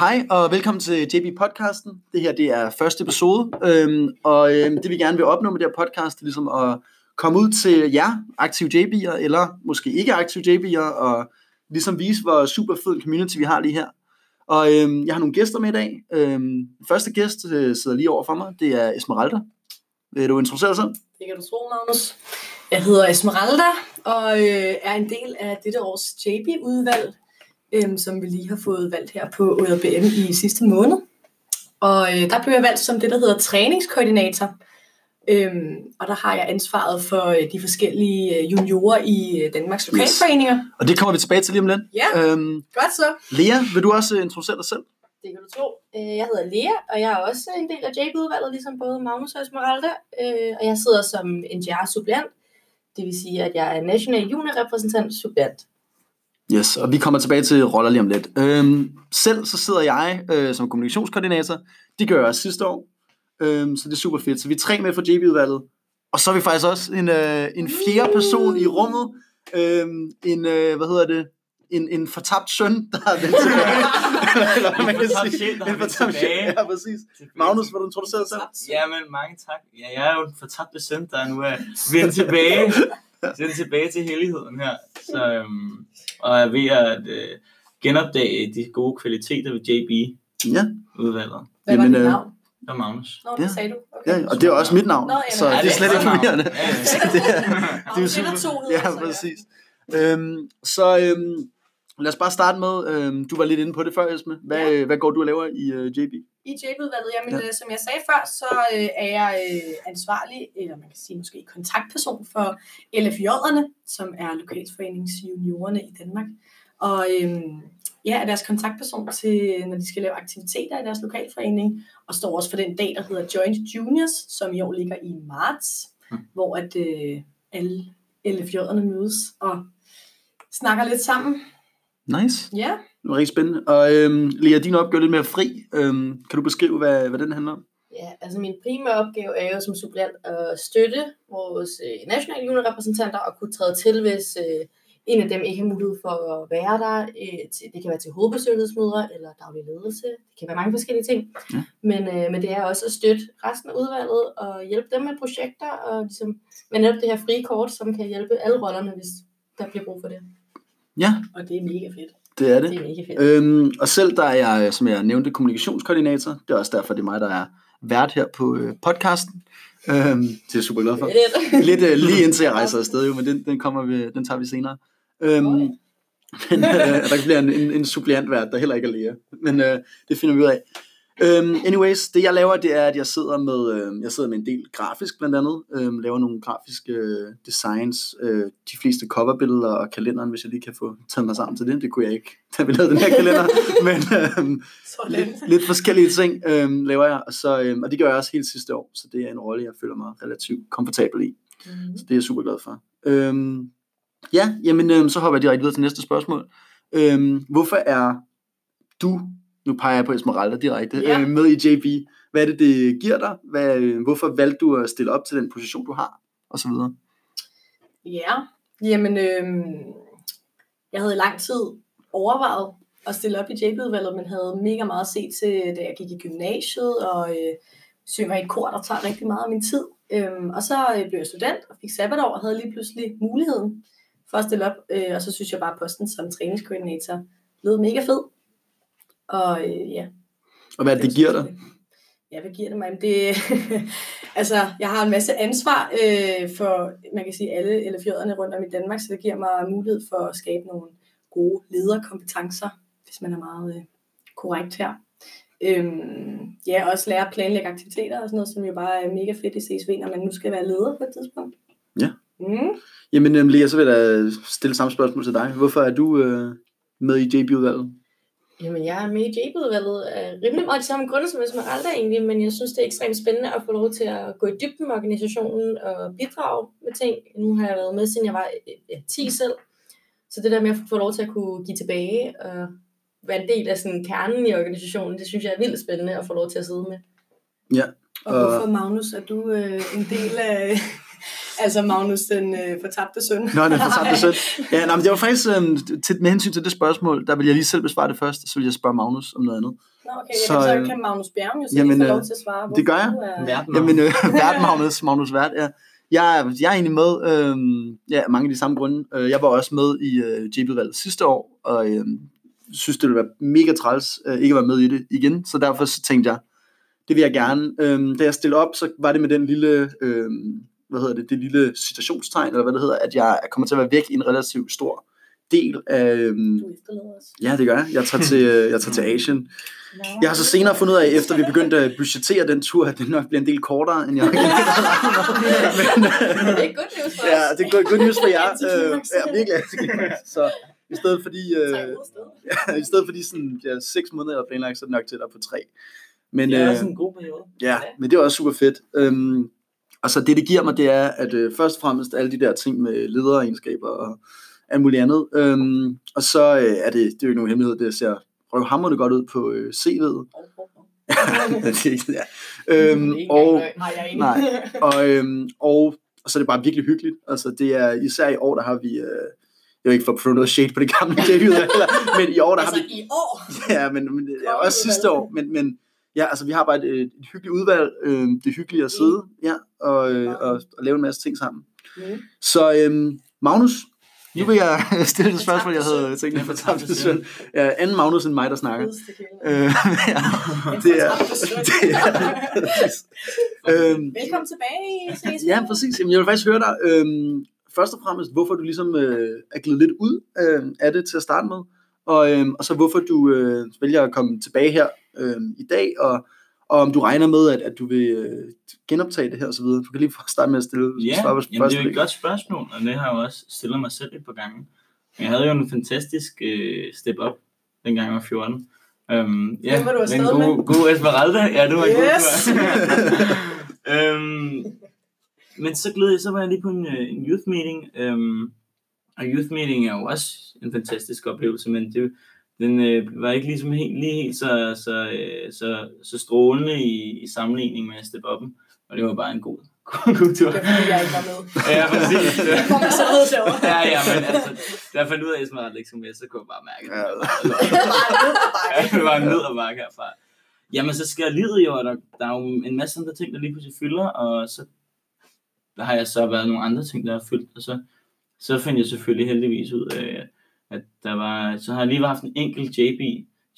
Hej og velkommen til JB-podcasten. Det her det er første episode, øhm, og øhm, det vi gerne vil opnå med det her podcast, det er ligesom at komme ud til jer, aktive JB'er, eller måske ikke aktive JB'er, og ligesom vise, hvor super fed community vi har lige her. Og øhm, jeg har nogle gæster med i dag. Øhm, første gæst øh, sidder lige over for mig, det er Esmeralda. Vil du introducere dig selv? Det kan du tro, Magnus. Jeg hedder Esmeralda, og øh, er en del af dette års JB-udvalg, øh, som vi lige har fået valgt her på OJBM i sidste måned. Og øh, der blev jeg valgt som det, der hedder træningskoordinator. Øhm, og der har jeg ansvaret for øh, de forskellige øh, juniorer i øh, Danmarks lokalforeninger. Yes. Og det kommer vi tilbage til lige om lidt. Ja, øhm, godt så. Lea, vil du også introducere dig selv? Det kan du tro. Jeg hedder Lea, og jeg er også en del af JB-udvalget, ligesom både Magnus og Esmeralda. Og jeg sidder som NGR-suppleant, det vil sige, at jeg er national juniorrepræsentant suppleant. Yes, og vi kommer tilbage til roller lige om lidt. Øhm, selv så sidder jeg øh, som kommunikationskoordinator. Det gør jeg også sidste år. Øhm, så det er super fedt. Så vi er tre med fra JB-udvalget. Og så er vi faktisk også en, øh, en fjerde person i rummet. Øhm, en, øh, hvad hedder det? En, en fortabt søn, der har vendt tilbage. Eller hvad man kan sige. En fortabt tilbage. Ja, præcis. Magnus, hvad du introducerer dig selv? Ja, men mange tak. Ja, jeg er jo en fortabt søn, der nu er vendt tilbage. vendt tilbage til helligheden her. Så, øhm, og er ved at øh, genopdage de gode kvaliteter ved JB. Ja. Udvalget. Hvad var Jamen, dit øh, navn? Og Magnus. Nå, det ja. sagde du. Okay. Ja, og det er også mit navn, Nå, jamen, så ja, det er det slet er ikke navn. forvirrende. Ja, ja. Så det, er, det er det er super. to Ja, så ja. præcis. Øhm, så øhm, lad os bare starte med, øhm, du var lidt inde på det før, Esme. Hvad, Ja. hvad går du og laver i uh, JB? I JB-udvalget, jamen Ja. ja. som jeg sagde før, så øh, er jeg øh, ansvarlig, eller man kan sige måske kontaktperson for LFJ'erne, som er lokalforeningsjuniorerne i Danmark. Og øh, ja, er deres kontaktperson til, når de skal lave aktiviteter i deres lokalforening, og står også for den dag, der hedder Joint Juniors, som i år ligger i marts, Mm. hvor at øh, alle LFJ'erne mødes og snakker lidt sammen. Nice. Ja, Det var rigtig spændende. Og øhm, Lea, din opgave er lidt mere fri. Øhm, kan du beskrive, hvad, hvad den handler om? Ja, altså min primære opgave er jo som suppleant at støtte vores øh, nationale juniorrepræsentanter og kunne træde til, hvis øh, en af dem ikke har mulighed for at være der. Øh, til, det kan være til hovedbesøgelsesmøder eller daglig ledelse. Det kan være mange forskellige ting. Ja. Men, øh, men det er også at støtte resten af udvalget og hjælpe dem med projekter og ligesom, med netop det her frie kort, som kan hjælpe alle rollerne, hvis der bliver brug for det. Ja, og det er mega fedt. Det er det. Det er mega fedt. Øhm, og selv der er jeg, som jeg nævnte, kommunikationskoordinator. Det er også derfor, det er mig, der er vært her på øh, podcasten. Øhm, det er jeg super glad for. Det. Lidt øh, lige indtil jeg rejser afsted, jo, men den, den, kommer vi, den tager vi senere. Øhm, men øh, der bliver en, en, en suppleantvært, der heller ikke er læger. Men øh, det finder vi ud af. Øhm, anyways, det jeg laver, det er, at jeg sidder med, øh, jeg sidder med en del grafisk blandt andet. Øhm, laver nogle grafiske øh, designs. Øh, de fleste coverbilleder og kalenderen, hvis jeg lige kan få taget mig sammen til det. Det kunne jeg ikke, da vi lavede den her kalender. men Sådan. lidt, lidt forskellige ting øhm, laver jeg. Og, så, øhm, og det gør jeg også helt sidste år. Så det er en rolle, jeg føler mig relativt komfortabel i. Mhm. Så det er jeg super glad for. Øhm, ja, jamen øhm, så hopper jeg direkte videre til næste spørgsmål. Øhm, hvorfor er du, nu peger jeg på Esmeralda direkte, Ja. øh, med i JB? Hvad er det, det giver dig? Hvad, øh, hvorfor valgte du at stille op til den position, du har? Og så videre. Ja, jamen øhm, jeg havde i lang tid overvejet at stille op i JB-udvalget, men havde mega meget set til, da jeg gik i gymnasiet, og øh, synger i et kor, der tager rigtig meget af min tid. Øhm, og så øh, blev jeg student og fik sabbatår, og havde lige pludselig muligheden for at stille op, øh, og så synes jeg bare, at posten som træningskoordinator lød mega fed. Og øh, ja, Og hvad det, det giver dig? Ja, hvad giver det mig? Jamen, Det, altså, jeg har en masse ansvar øh, for, man kan sige, alle LFJ'erne rundt om i Danmark, så det giver mig mulighed for at skabe nogle gode lederkompetencer, hvis man er meget øh, korrekt her. Øhm, ja, også lære at planlægge aktiviteter og sådan noget, som jo bare er mega fedt i CSV, når man nu skal være leder på et tidspunkt. Ja. Mm. Jamen øhm, Lea, så vil jeg stille samme spørgsmål til dig. Hvorfor er du øh, med i JB-udvalget? Jamen, jeg er med i JB-udvalget af rimelig meget de samme grunde som Esmeralda egentlig, men jeg synes, det er ekstremt spændende at få lov til at gå i dybden med organisationen og bidrage med ting. Nu har jeg været med, siden jeg var ja, 10 selv, så det der med at få lov til at kunne give tilbage og være en del af sådan kernen i organisationen, det synes jeg er vildt spændende at få lov til at sidde med. Ja, Og Og- hvorfor, Magnus, er du øh, en del af, Altså Magnus, den øh, fortabte søn. Nå, den fortabte søn. Ja, nej, men det var faktisk, øhm, til, med hensyn til det spørgsmål, der vil jeg lige selv besvare det først, så vil jeg spørge Magnus om noget andet. Nå, okay, Så, så, så øh, kan Magnus Bjerg jo så jamen, lige få lov øh, til at svare. det gør jeg. er- Verden Jamen, øh, vært Magnus, Magnus Vært, ja. Jeg, er- jeg er egentlig med, øh, ja, mange af de samme grunde. Øh, Jeg var også med i øh, JB-valget sidste år, og øh, synes, det ville være mega træls øh, ikke at være med i det igen, så derfor så tænkte jeg, det vil jeg gerne. Øh, da jeg stillede op, så var det med den lille, øh, hvad hedder det, det lille citationstegn, eller hvad det hedder, at jeg kommer til at være væk i en relativt stor del af, øh, os. ja det gør jeg, jeg tager til, øh, jeg tager til Asien. Jeg har så senere fundet ud af, efter vi begyndte at budgettere den tur, at det nok bliver en del kortere, end jeg havde. Men, øh, Det er good news for Ja, os. det er good, news for jer. Øh, ja, virkelig. Så i stedet for de, øh, i stedet for de sådan, ja, seks måneder, jeg havde planlagt, så er det nok til at på tre. Men, Det er øh, også en god periode. ja, men det er også super fedt. Øhm, og så det, det giver mig, det er, at øh, først og fremmest alle de der ting med lederegenskaber og alt muligt andet. Øhm, og så øh, er det, det er jo ikke nogen hemmelighed, det ser røvhamrende godt ud på øh, CV'et. det er ikke- ja. øhm, og, Nej, og, øhm, og, og så er det bare virkelig hyggeligt. Altså det er især i år, der har vi, øh, jeg vil ikke få noget shade på det gamle eller, men i år, der har altså, vi, i år. ja, men, men det er også sidste år, men, men ja, altså vi har bare et, et, et hyggeligt udvalg, øh, det er hyggeligt at sidde, ja, og, øh, og, og lave en masse ting sammen. Mm. Så øhm, Magnus, nu vil jeg stille et spørgsmål, jeg havde tænkt mig fortabte søn. Ja, anden Magnus end mig, der snakker. Øh, ja, det er, det er, øhm, Velkommen tilbage. Ja, præcis. Jamen, jeg vil faktisk høre dig, øhm, først og fremmest, hvorfor du ligesom øh, er glidet lidt ud øh, af det til at starte med, og, øhm, og så hvorfor du øh, vælger at komme tilbage her øh, i dag, og, og om du regner med, at, at du vil øh, genoptage det her og så videre. Du kan lige starte med at stille Ja, svare på jamen, det er jo et godt spørgsmål, og det har jeg jo også stillet mig selv et par gange. Jeg havde jo en fantastisk øh, step up, dengang jeg var 14. Um, ja, Hvem var du den gode, med? gode Esmeralda. Ja, det var Yes! god um, Men så gled jeg, så var jeg lige på en, øh, en youth meeting, um, og youth meeting er jo også en fantastisk oplevelse, men det, den øh, var ikke ligesom helt, lige helt så, så, øh, så, så strålende i, i sammenligning med step up'en, og det var bare en god, god, tur. Det fordi, jeg ikke var med. Ja, præcis. Jeg får så noget sjovere. ja, ja, men altså, da jeg fandt ud af, at Esmeralda ikke skulle med, så kunne jeg bare mærke, Ja. at det var ned og bakke herfra. Jamen, så skal livet jo, og der, der er jo en masse andre ting, der lige pludselig fylder, og så der har jeg så været nogle andre ting, der har fyldt, og så, så fandt jeg selvfølgelig heldigvis ud af, at der var, så har jeg lige haft en enkelt JB,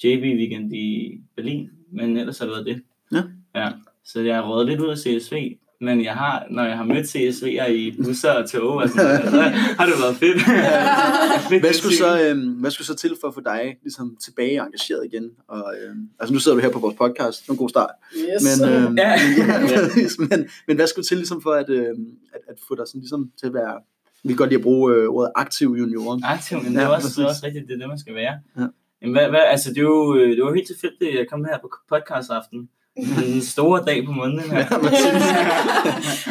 JB weekend i Berlin, men ellers har det været det. Ja. Ja, så jeg har rådet lidt ud af CSV, men jeg har, når jeg har mødt CSV'er i busser og tog, og sådan noget, så har det været fedt. fedt Hvad skulle, så, øhm, hvad skulle så til for at få dig ligesom, tilbage engageret igen? Og, øhm, altså nu sidder du her på vores podcast, det er en god start. Yes. Men, øhm, Ja. præcis. men, men hvad skulle til ligesom for at, øhm, at, at få dig sådan, ligesom, til at være, vi kan godt lide at bruge øh, ordet aktiv juniorer. aktiv, men det er også, det er også rigtigt, det er det, man skal være. Ja. Jamen, hvad, hvad, altså, det, er jo, øh, det var helt tilfældigt, at jeg kom her på podcast aften. En store dag på måneden her. Ja.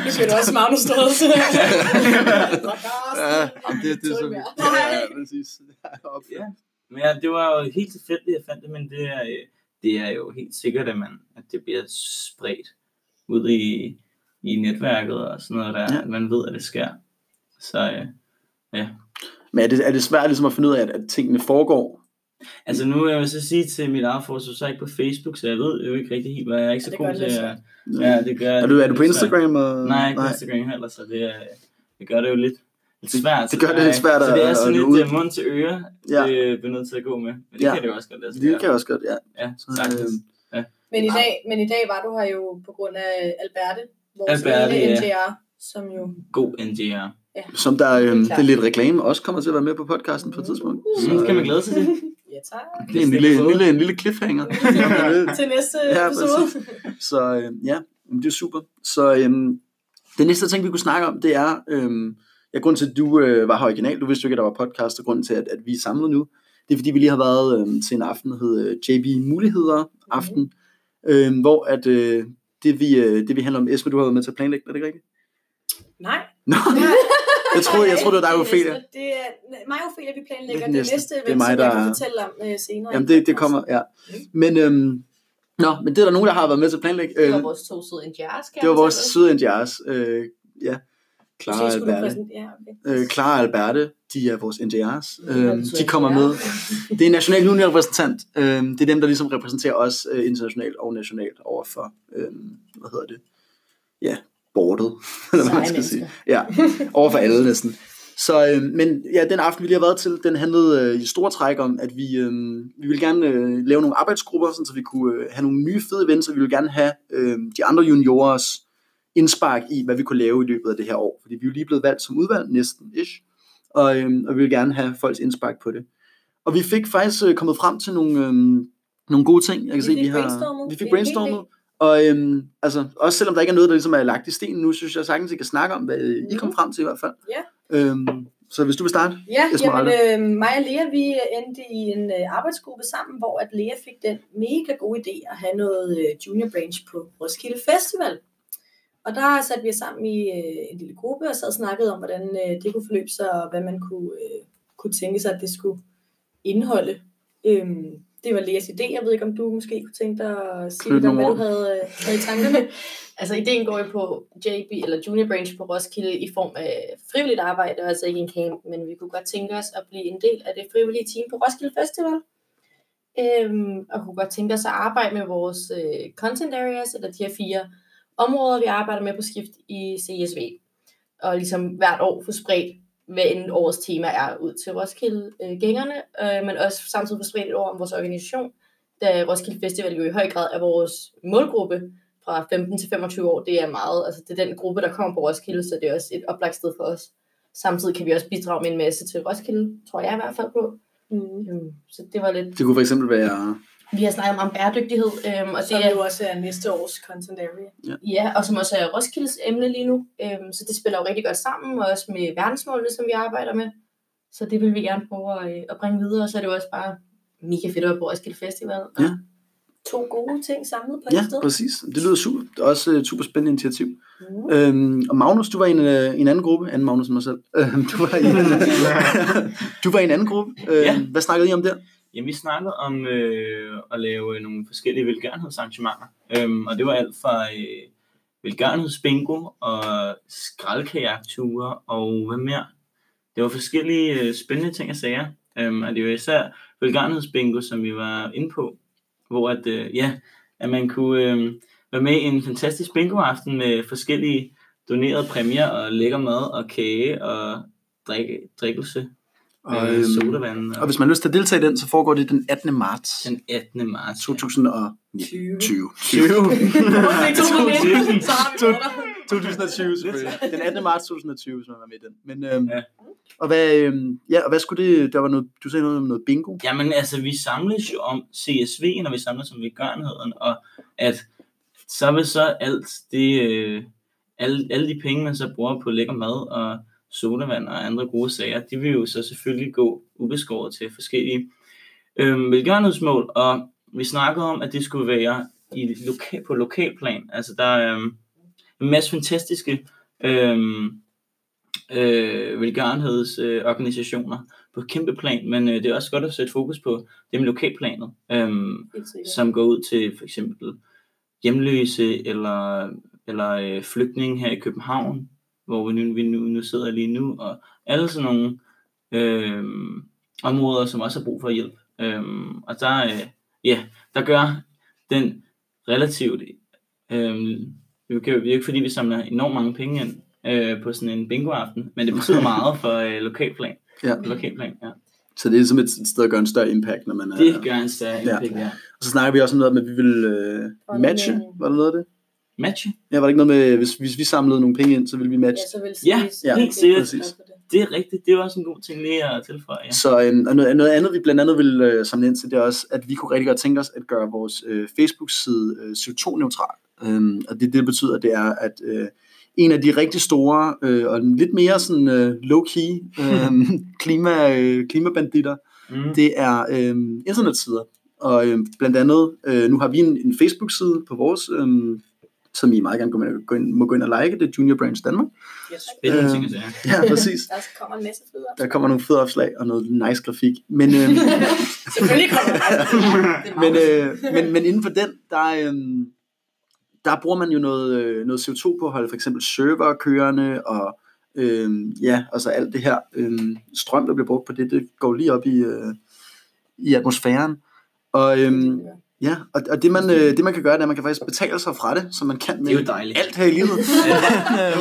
Nu kan du også Magnus stå til. Ja, det, det er så ja, ja, præcis. Ja. Men ja, det var jo helt tilfældigt, jeg fandt det, men det er, øh, det er jo helt sikkert, at, man, at det bliver spredt ud i, i netværket og sådan noget, der ja. man ved, at det sker. Så øh, Men er det, er det svært ligesom at finde ud af, at, at tingene foregår? altså nu vil jeg så sige til mit eget forsvar, så er jeg ikke på Facebook, så jeg ved jo ikke rigtig helt, hvad jeg er ikke så det god det til at... Ja, det gør Er du, er du på Instagram? Og. Nej, ikke på Instagram heller, så det, det gør det jo lidt, lidt svært. det så gør det lidt er- svært Så det er at- sådan at lidt øh, mund til øre, Ja. ja. det bliver nødt til at gå med. Men det Ja. kan det jo også godt lade sig Det kan jeg også godt, ja. Ja, Så, sagtens. øh, Men i, dag, men i dag var du her jo på grund af Alberte, vores Alberte, lille ja. NGR, som jo... God NGR. Som der, øh, det klart. er lidt reklame, også kommer til at være med på podcasten på et tidspunkt. Så kan man glæde sig til. Ja, tak. Det er en lille, en lille, en lille cliffhanger. Til næste Ja, episode. Så øh, ja, det er super. Så øh, det næste ting, vi kunne snakke om, det er, øh, ja, grunden til, at du øh, var her original, du vidste jo ikke, at der var podcast, og grunden til, at, at vi er samlet nu, det er, fordi vi lige har været øh, til en aften, der hedder øh, JB Muligheder Aften, øh, hvor at, øh, det, vi, øh, det vi handler om, Esme, du har været med til at planlægge, er det ikke rigtigt? Nej. Nå, jeg troede, jeg troede, det var dig, Ophelia. Det er mig Ophelia, vi planlægger Det er det, næste. næste Det er event, mig, som jeg der- kan fortælle om øh, senere. Jamen, det, det kommer, ja. Men, øhm, nå, men det er der nogen, der har været med til at planlægge. Det var Øh, vores to søde NGR's, det var vores søde NGR's, øh, ja, Clara og Alberte. Ja, okay. Øh, Clara og Alberte, de er vores NDR's. Ja, Øh, de kommer er. med. Det er en national juniorrepræsentant. Øh, det er dem, der ligesom repræsenterer os øh, internationalt og nationalt overfor, øh, hvad hedder det? Ja, bordet, eller hvad man skal sige. Ja, overfor alle næsten. Så, øh, men ja, den aften, vi lige har været til, den handlede øh, i store træk om, at vi, øh, vi ville gerne øh, lave nogle arbejdsgrupper, sådan, så vi kunne øh, have nogle nye fede events, og vi ville gerne have øh, de andre juniorers indspark i, hvad vi kunne lave i løbet af det her år. Fordi vi er jo lige blevet valgt som udvalg, næsten ish, og, øh, og vi vil gerne have folks indspark på det. Og vi fik faktisk øh, kommet frem til nogle, øh, nogle gode ting. Jeg kan Vi se, fik vi har, vi fik brainstormet. Og øhm, altså, også selvom der ikke er noget, der ligesom er lagt i stenen nu, synes jeg sagtens, at I kan snakke om, hvad I kom Mhm. frem til i hvert fald. Ja. Øhm, så hvis du vil starte. Ja, Esmeralda. jamen, øh, mig og Lea, vi endte i en øh, arbejdsgruppe sammen, hvor at Lea fik den mega gode idé at have noget øh, junior branch på Roskilde Festival. Og der satte vi os sammen i øh, en lille gruppe og sad og snakkede om, hvordan øh, det kunne forløbe sig, og hvad man kunne, øh, kunne tænke sig, at det skulle indeholde. Øhm, det var Leas idé. Jeg ved ikke, om du måske kunne tænke dig at sige lidt om, hvad du havde, øh, havde i tankerne. Altså, ideen går jo på JB, eller Junior Branch på Roskilde, i form af frivilligt arbejde, altså ikke en camp, men vi kunne godt tænke os at blive en del af det frivillige team på Roskilde Festival. Øhm, og kunne godt tænke os at arbejde med vores øh, content areas, eller de her fire områder, vi arbejder med på skift i CSV. Og ligesom hvert år få spredt, hvad end årets tema er, ud til Roskilde-gængerne, øh, men også samtidig få spredt et ord om vores organisation, da Roskilde Festival jo i høj grad er vores målgruppe, fra 15 til 25 år, det er meget, altså det er den gruppe, der kommer på Roskilde, så det er også et oplagt sted for os. Samtidig kan vi også bidrage med en masse til Roskilde, tror jeg i hvert fald på. Mm. Øhm, Så det var lidt, Det kunne for eksempel være... vi har snakket om bæredygtighed, øhm, og Som det er, jo også er næste års content area. ja, og som også er Roskildes emne lige nu. Øhm, så det spiller jo rigtig godt sammen, og også med verdensmålene, som vi arbejder med. Så det vil vi gerne prøve at, øh, at bringe videre, og så er det jo også bare mega fedt at være på Roskilde Festival. Og Ja. To gode ting samlet på Ja, et sted. præcis. Det lyder super. Det er også et super spændende initiativ. Mm. Øhm, og Magnus, du var i en, øh, en anden gruppe, anden Magnus end mig selv. Øhm, du, var i, du var i en anden gruppe. Øhm, Ja. Hvad snakkede I om der? Jamen, vi snakkede om øh, at lave nogle forskellige velgørenhedsarrangementer. Øhm, og det var alt fra øh, velgørenhedsbingo og skraldkajakture og hvad mere. Det var forskellige øh, spændende ting og sager. Øhm, og det var især velgørenhedsbingo, som vi var inde på. Hvor at, øh, ja, at man kunne øh, være med i en fantastisk bingoaften med forskellige donerede præmier og lækker mad og kage og drikke, drikkelse. Og, Og, øh, sodavand. og hvis man har lyst til at deltage i den, så foregår det den 18. marts Den 18. marts. 2020. 20. 20. 2019, så har vi været der. 2020 selvfølgelig. Den 18. marts 2020, hvis man var med i den. Men, øhm, Ja. og, hvad, øhm, ja, og hvad skulle det, der var noget, du sagde noget om noget bingo? Jamen altså, vi samles jo om CSV, når vi samles om velgørenheden, og at så vil så alt det, øh, alle, alle de penge, man så bruger på lækker mad og sodavand og andre gode sager, de vil jo så selvfølgelig gå ubeskåret til forskellige øh, velgørenhedsmål, og vi snakkede om, at det skulle være i loka- på lokalplan. Altså, der er øh, en masse fantastiske øh, øh, velgørenhedsorganisationer på et kæmpe plan, men øh, det er også godt at sætte fokus på det med lokalplanet, øh, som går ud til for eksempel hjemløse eller, eller øh, flygtninge her i København, hvor vi nu, vi nu, nu sidder lige nu, og alle sådan nogle øh, områder, som også har brug for hjælp. Øh, og der, øh, ja, der gør den relativt, øh, det er jo det er jo ikke fordi, vi samler enormt mange penge ind øh, på sådan en bingoaften, men det betyder meget for øh, lokalplan. Ja. Lokalplan, ja. Så det er ligesom et sted at gøre en større impact, når man er... Det gør en større Ja. impact, ja. Og så snakker vi også om noget med, at vi vil øh, matche. Var der noget af det? Match. Ja, var der ikke noget med, hvis, hvis vi samlede nogle penge ind, så ville vi matche? Ja, så vil Ja, siges, ja, helt det er sikkert. Præcis. det. Det er rigtigt. Det er også en god ting lige at tilføje. Ja. Så øhm, og noget, noget andet, vi blandt andet vil øh, samle ind til, det er også, at vi kunne rigtig godt tænke os at gøre vores øh, Facebook-side øh, CO2-neutral. Øhm, og det, det betyder, det er, at øh, en af de rigtig store øh, og lidt mere sådan øh, low-key øh, klima, øh, klimabanditter, Mm. det er øh, internetsider. Og øh, blandt andet, øh, nu har vi en, en Facebook-side på vores, øh, som I meget gerne gå ind, gå ind, må gå ind og like, det er Junior Branch Danmark. Yes. Spændende Øh, ting sige. Ja, præcis. Der kommer en masse fede Der kommer nogle fede opslag og noget nice grafik. Men, øh, Selvfølgelig kommer der er men, øh, men, men inden for den, der, øh, der bruger man jo noget, øh, noget CO2 på at holde for eksempel server kørende, og Øhm, ja, altså alt det her øhm, strøm, der bliver brugt på det, det går lige op i, øh, i atmosfæren. Og, øhm, ja, og, og det, man, øh, det man kan gøre, det er, at man kan faktisk betale sig fra det, som man kan Det er jo med dejligt. alt her i livet.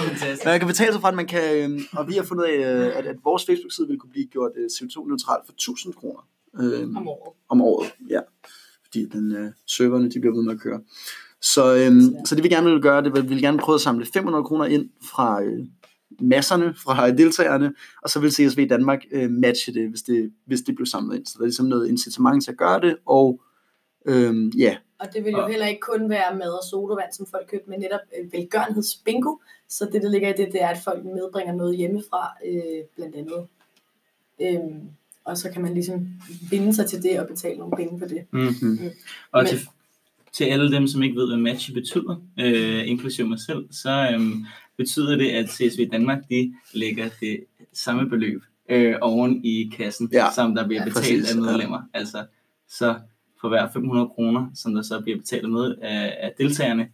Fantastisk. man kan betale sig fra det, man kan, øh, og vi har fundet af, øh, at, at vores Facebook-side vil kunne blive gjort øh, CO2-neutral for 1000 kroner øh, om året. om året. Ja. Fordi den, øh, serverne de bliver ved med at køre. Så, øhm, så det vi gerne vil gøre, det at vi vil gerne prøve at samle 500 kroner ind fra øh, masserne, fra deltagerne, og så vil CSV Danmark øh, matche det hvis, det, hvis det bliver samlet ind. Så der er ligesom noget incitament til at gøre det, og øhm, ja, Og det vil jo heller ikke kun være mad og sodavand, som folk køber, men netop øh, velgørenhedsbingo. Så det, der ligger i det, det er, at folk medbringer noget hjemmefra, øh, blandt andet. Øhm, og så kan man ligesom binde sig til det og betale nogle penge for det. Mm. Og Men- til, til alle dem, som ikke ved, hvad match betyder, øh, inklusive mig selv, så øhm, betyder det, at CSV Danmark de lægger det samme beløb øh, oven i kassen, Ja. som der bliver Ja, betalt præcis, af ja. medlemmer. Altså, så for hver 500 kroner, som der så bliver betalt med af, af deltagerne,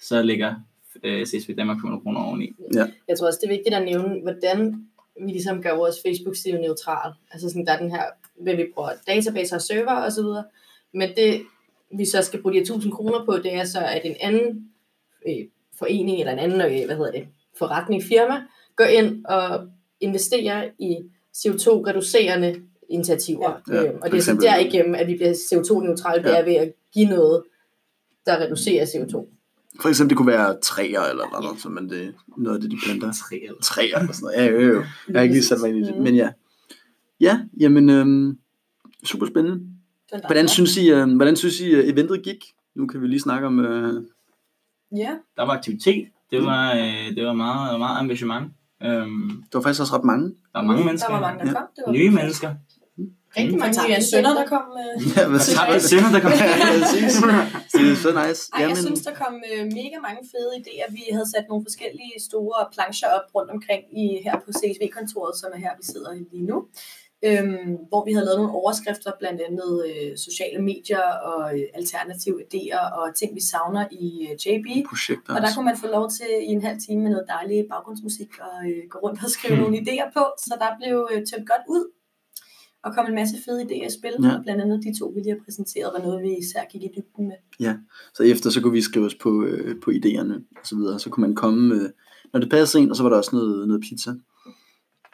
så lægger øh, CSV Danmark 500 kroner oveni. Jeg tror også, det er vigtigt at nævne, hvordan vi ligesom gør vores Facebook-side neutral. Altså sådan, der er den her, hvad vi bruger databaser og server og så videre. Men det, vi så skal bruge de her 1000 kroner på, det er så, at en anden øh, forening eller en anden, øh, hvad hedder det, forretning, firma, går ind og investerer i CO2-reducerende initiativer. Ja, Ja, ja, øhm, og det er så derigennem, at vi bliver CO2-neutrale, det Ja. er ved at give noget, der reducerer CO2. for eksempel det kunne være træer eller noget, så man det, noget af det, de planter. Tre eller Træer eller sådan noget. Ja, jo, jo. Jeg har ikke lige sat mig ind i det, Mhm. men ja. Ja, jamen, øhm, super spændende. Hvordan synes I, øh, hvordan synes I øh, eventet gik? Nu kan vi lige snakke om... Øh, Ja, Der var aktivitet, det var, øh, det var meget, meget engagement. Øhm, der var faktisk også ret mange. der var mange der mennesker, var mange, der Ja. kom. Det var nye mennesker. Rigtig mange Mange nye nye sønner, der kom. Øh. Ja, hvad Der tabte sønder, der kom. Ja, præcis. Det er så nice. Ej, jeg synes, der kom øh, mega mange fede idéer. Vi havde sat nogle forskellige store plancher op rundt omkring i, her på CSV-kontoret, som er her, vi sidder lige nu. Øhm, hvor vi havde lavet nogle overskrifter, blandt andet øh, sociale medier og øh, alternative idéer og ting, vi savner i øh, JB. projekter. Og der kunne man få lov til i en halv time med noget dejlig baggrundsmusik og øh, gå rundt og skrive nogle idéer på. Så der blev øh, tømt godt ud og kom en masse fede idéer i spil. Ja. Ja. Og blandt andet de to, vi lige har præsenteret, var noget, vi især gik i dybden med. Så efter så kunne vi skrive os på, øh, på idéerne og så videre. Så kunne man komme, øh, når det passede ind, og så var der også noget, noget pizza.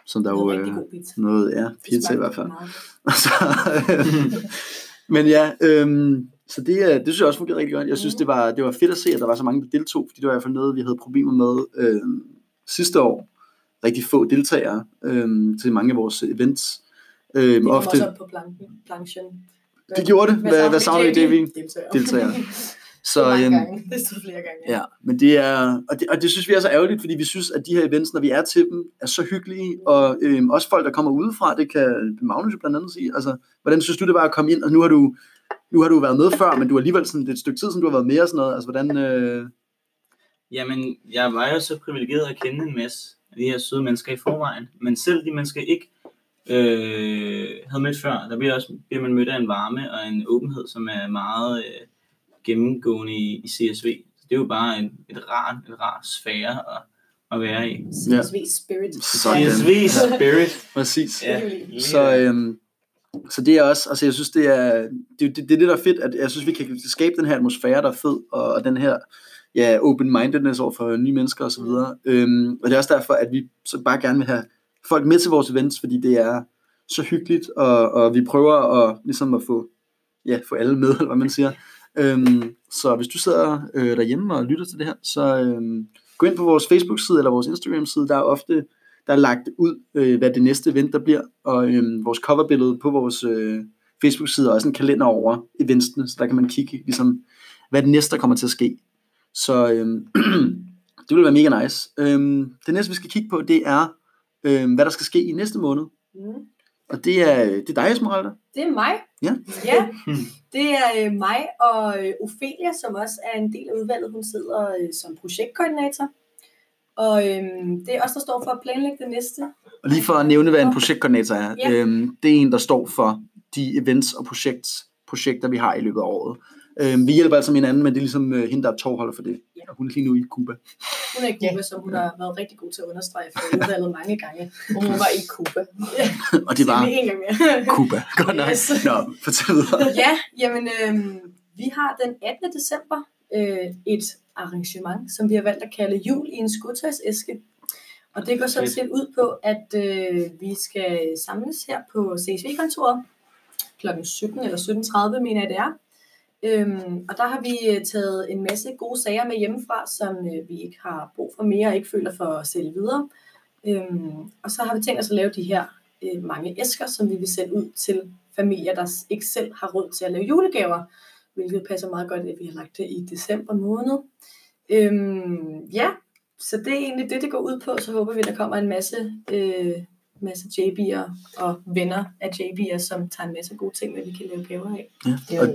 Som der jo, Noget rigtig øh, god pizza. noget, ja, pizza i hvert fald. meget godt. Og så, øh, men ja, øhm, så det, øh, det synes jeg også fungerede rigtig godt. Jeg synes, det var, det var fedt at se, at der var så mange, der deltog, fordi det var i hvert fald noget, vi havde problemer med øh, sidste år. Rigtig få deltagere øh, til mange af vores events. Øh, Det ofte også op på planken, planchen. Det gjorde det. Hvad- hvad savner I, JB? Deltager. Så Så, mange øhm, gange. Det stod flere gange. Ja, men det er, og det, og det synes vi er så ærgerligt, fordi vi synes, at de her events, når vi er til dem, er så hyggelige, og øhm, også folk, der kommer udefra, det kan Magnus jo blandt andet sige, altså, hvordan synes du, det var at komme ind, og nu har du, nu har du været med før, men du har alligevel sådan, det er et stykke tid, siden du har været med og sådan noget, altså, hvordan, øh, Jamen, jeg var jo så privilegeret at kende en masse af de her søde mennesker i forvejen. Men selv de mennesker ikke øh, havde mødt før, der bliver, også, bliver man mødt af en varme og en åbenhed, som er meget øh, gennemgående i, i CSV. Så det er jo bare en, et rart, en rar sfære at, at være i. CSV Spirit. Sådan. CSV Spirit. præcis. Ja, Så, øhm, så det er også, altså jeg synes, det er det, det, det, er det der er fedt, at jeg synes, vi kan skabe den her atmosfære, der er fed, og, og den her ja, open-mindedness over for nye mennesker osv. Øhm, og det er også derfor, at vi så bare gerne vil have folk med til vores events, fordi det er så hyggeligt, og, og vi prøver at, ligesom at få, ja, få alle med, eller hvad man siger. Øhm, så hvis du sidder øh, derhjemme og lytter til det her, så øhm, gå ind på vores Facebook-side eller vores Instagram-side, der er ofte der er lagt ud, øh, hvad det næste event der bliver, og øh, vores coverbillede på vores øh, Facebook-side og også en kalender over eventsene, så der kan man kigge, ligesom, hvad det næste der kommer til at ske. Så øh, det vil være mega nice. Øh, det næste vi skal kigge på, det er, øh, hvad der skal ske i næste måned. Mm. Og det er, det er dig, Esmeralda. Det er mig. Ja. ja. Det er øh, mig og øh, Ophelia, som også er en del af udvalget. Hun sidder øh, som projektkoordinator. Og øh, det er os, der står for at planlægge det næste. Og lige for at nævne, hvad en projektkoordinator er. Ja. Øhm, det er en, der står for de events og projekt, projekter, vi har i løbet af året. Øhm, vi hjælper altså hinanden, men det er ligesom øh, hende, der er tovholder for det. Og hun er lige nu i Cuba. Hun er i Cuba, som hun har været rigtig god til at understrege for udvalget mange gange. Hun var i Cuba. Og det var en gang mere. Cuba. Godt nok. Yes. Nå, fortæl videre. ja, jamen, øhm, vi har den 18. december øh, et arrangement, som vi har valgt at kalde Jul i en skudtøjsæske. Og det går sådan set ud på, at øh, vi skal samles her på CSV-kontoret kl. 17 eller 17.30, mener jeg det er. Øhm, og der har vi øh, taget en masse gode sager med hjemmefra, som øh, vi ikke har brug for mere og ikke føler for at sælge videre. Øhm, og så har vi tænkt os at lave de her øh, mange æsker, som vi vil sende ud til familier, der ikke selv har råd til at lave julegaver, hvilket passer meget godt, at vi har lagt det i december måned. Øhm, ja, så det er egentlig det, det går ud på. Så håber vi, der kommer en masse, øh, masse JB'er og venner af JB'er, som tager en masse gode ting, med vi kan lave gaver af. Jo en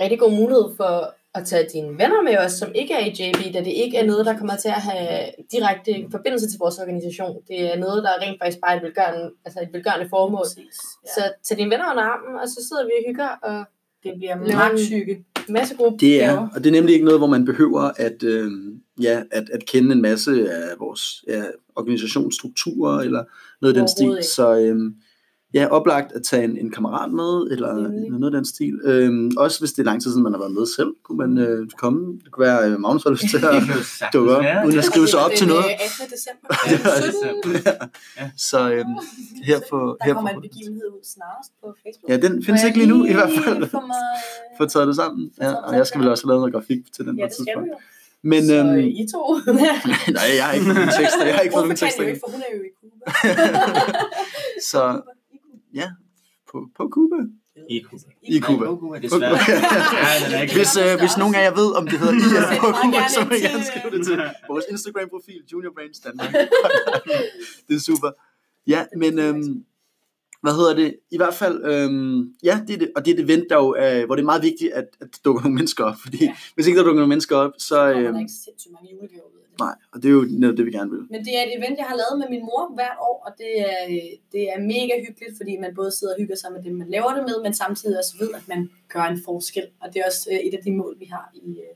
rigtig god mulighed for at tage dine venner med os, som ikke er i JB, da det ikke er noget, der kommer til at have direkte forbindelse til vores organisation. Det er noget, der er rent faktisk bare et velgørende, altså et velgørende formål. Præcis. Ja. Så tag dine venner under armen, og så sidder vi og hygger, og det bliver meget en masse gode Det er, og det er nemlig ikke noget, hvor man behøver at, øh, ja, at, at kende en masse af vores ja, organisationsstrukturer eller noget af den stil. Ikke. Så øh, ja, oplagt at tage en, en kammerat med, eller Nemlig. noget af den stil. Øh, også hvis det er lang tid siden, man har været med selv, kunne man øh, komme. Det kunne være, øh, Magnus har lyst til at kan jo dukke op, uden at skrive sig op til noget. Den øh, 18. december. Ja. Så øh, her på... Der her kommer på en begivenhed ud snarest på Facebook. Ja, den findes ikke lige nu i hvert fald. Få taget det sammen. Ja, og jeg skal vel også have lavet noget grafik til den ja, på tidspunkt. jo. Men Så øhm, I to. nej, jeg har ikke fået nogen tekster. Jeg har ikke fået Hvorfor nogen kan tekster. jeg jo endnu. ikke, for hun er jo i Cuba. Så ja, på, på Cuba. I Cuba. I Cuba. Desværre. Ja, Hvis, øh, hvis nogen af jer ved, om det hedder I eller på Cuba, så I til- gerne skrive det til vores Instagram-profil, Junior Brands Danmark. det er super. Ja, men øhm, hvad hedder det? I hvert fald, øhm, ja, det er det, og det er et event, der jo er, hvor det er meget vigtigt, at, at der dukker nogle mennesker op. Fordi Ja. hvis ikke der dukker nogle mennesker op, så... Så kommer der Øhm, ikke sindssygt mange julegaver ud af det. Nej, og det er jo netop det, vi gerne vil. Men det er et event, jeg har lavet med min mor hvert år, og det er, øh, det er mega hyggeligt, fordi man både sidder og hygger sig med dem, man laver det med, men samtidig også ved, at man gør en forskel. Og det er også øh, et af de mål, vi har i, øh,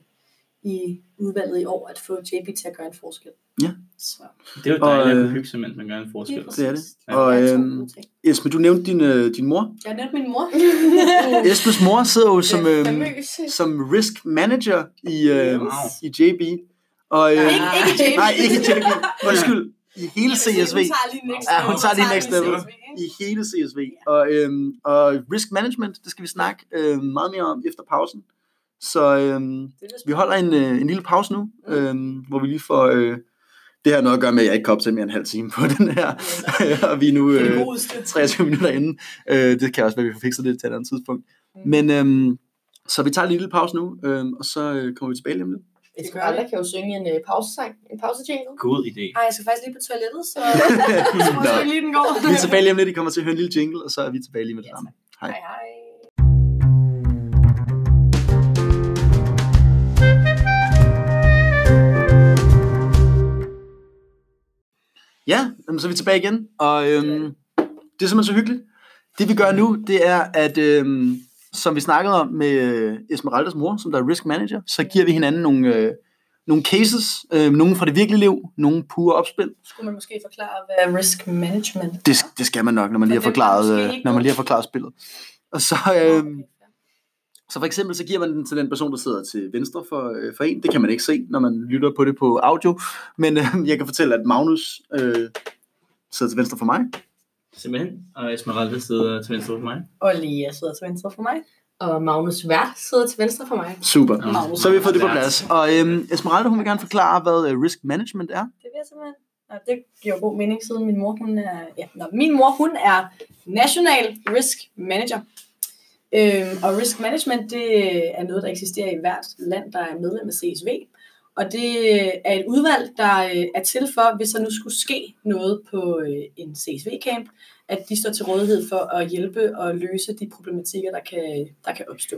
i udvalget i år, at få JP til at gøre en forskel. Ja. Så, Det er jo dejligt Og, at øh, hygge sig, mens man gør en forskel. Det er det. præcis. Ja. Og øhm. Esme, du nævnte din, øh, din mor. Jeg nævnte min mor. Esmes mor sidder jo som, Det er øhm, famøse. som risk manager i, øh, Wow. i JB. Og, øh, ikke, ikke JP. nej, ikke JB. Undskyld. I hele CSV. Hun tager lige next Ja, hun tager lige next level. I hele CSV. Og, øhm, og risk management, det skal vi snakke øh, meget mere om efter pausen. Så øhm, vi holder en, øh, en lille pause nu, øhm, hvor vi lige får... Øh, det har noget at gøre med, at jeg ikke kom til mere end en halv time på den her. og vi er nu øh, det godeste. 23 minutter inden. Øh, det kan også være, at vi får fikset det til et andet tidspunkt. Men øhm, så vi tager en lille pause nu, øhm, og så øh, kommer vi tilbage lige om lidt. Esmeralda kan jo synge en uh, pausesang, en pausejingle. God idé. Ej, jeg skal faktisk lige på toilettet, så, jeg lige den går. Vi er tilbage lige om lidt, I kommer til at høre en lille jingle, og så er vi tilbage lige med det Ja, samme. Hej, Hej. hej. Ja, så er vi tilbage igen, og øhm, det er simpelthen så hyggeligt. Det vi gør nu, det er, at øhm, som vi snakkede om med øh, Esmeraldas mor, som der er risk manager, så giver vi hinanden nogle, øh, nogle cases, øh, nogle fra det virkelige liv, nogle pure opspil. Skulle man måske forklare, hvad risk management Det, det skal man nok, når man lige har forklaret, øh, når man lige har forklaret spillet. Og så, er? øh, så for eksempel, så giver man den til den person, der sidder til venstre for, øh, for en. Det kan man ikke se, når man lytter på det på audio. Men øh, jeg kan fortælle, at Magnus øh, sidder til venstre for mig. Simpelthen. Og Esmeralda sidder til venstre for mig. Og Lia sidder til venstre for mig. Og Magnus Vært sidder til venstre for mig. Super. Magnus. Så har vi fået det på plads. Og øhm, Esmeralda, hun vil gerne forklare, hvad øh, risk management er. Det vil jeg simpelthen. Og det giver god mening, siden min mor, hun er... Ja, nå, min mor, hun er National Risk Manager. Øhm, og risk management, det er noget, der eksisterer i hvert land, der er medlem af CSV. Og det er et udvalg, der øh, er til for, hvis der nu skulle ske noget på øh, en CSV-camp, at de står til rådighed for at hjælpe og løse de problematikker, der kan, der kan opstå.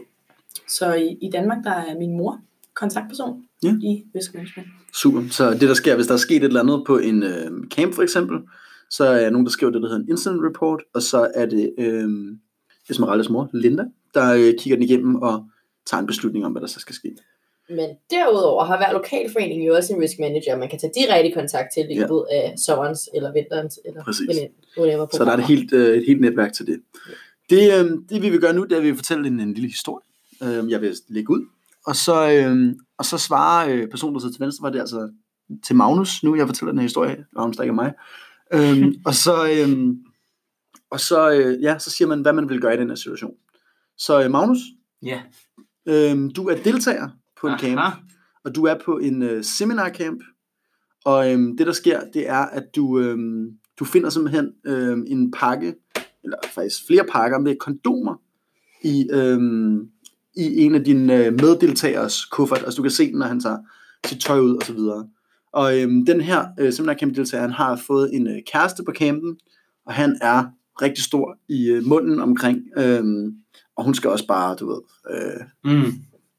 Så i, i Danmark, der er min mor kontaktperson Ja. i risk management. Super. Så det, der sker, hvis der er sket et eller andet på en øh, camp for eksempel, så er nogen, der skriver det, der hedder en incident report, og så er det øh, Esmeraldas mor, Linda, der øh, kigger den igennem og tager en beslutning om, hvad der så skal ske. Men derudover har hver lokalforening jo også en risk manager, man kan tage direkte kontakt til i Ja. løbet af sommerens eller vinterens eller Præcis. whatever Så der er et helt, øh, et helt netværk til det. Det, øh, det vi vil gøre nu, det er, at vi vil fortælle en, en lille historie. Øh, jeg vil lægge ud. Og så, øh, og så svarer øh, personen, der sidder til venstre, var det altså til Magnus, nu jeg fortæller den her historie. Magnus, der ikke er mig. Og så, øh, og så, øh, ja, så siger man, hvad man vil gøre i den her situation. Så øh, Magnus, Ja. øh, du er deltager på en camp. Aha. og du er på en øh, seminarcamp, og øhm, det der sker, det er, at du, øhm, du finder simpelthen øhm, en pakke, eller faktisk flere pakker med kondomer i, øhm, i en af dine øh, meddeltagers kuffert. Altså du kan se den, når han tager sit tøj ud og så videre. Og øhm, den her øh, seminarcamp deltager, han har fået en øh, kæreste på campen, og han er rigtig stor i øh, munden omkring, øhm, og hun skal også bare, du ved, øh, Mm.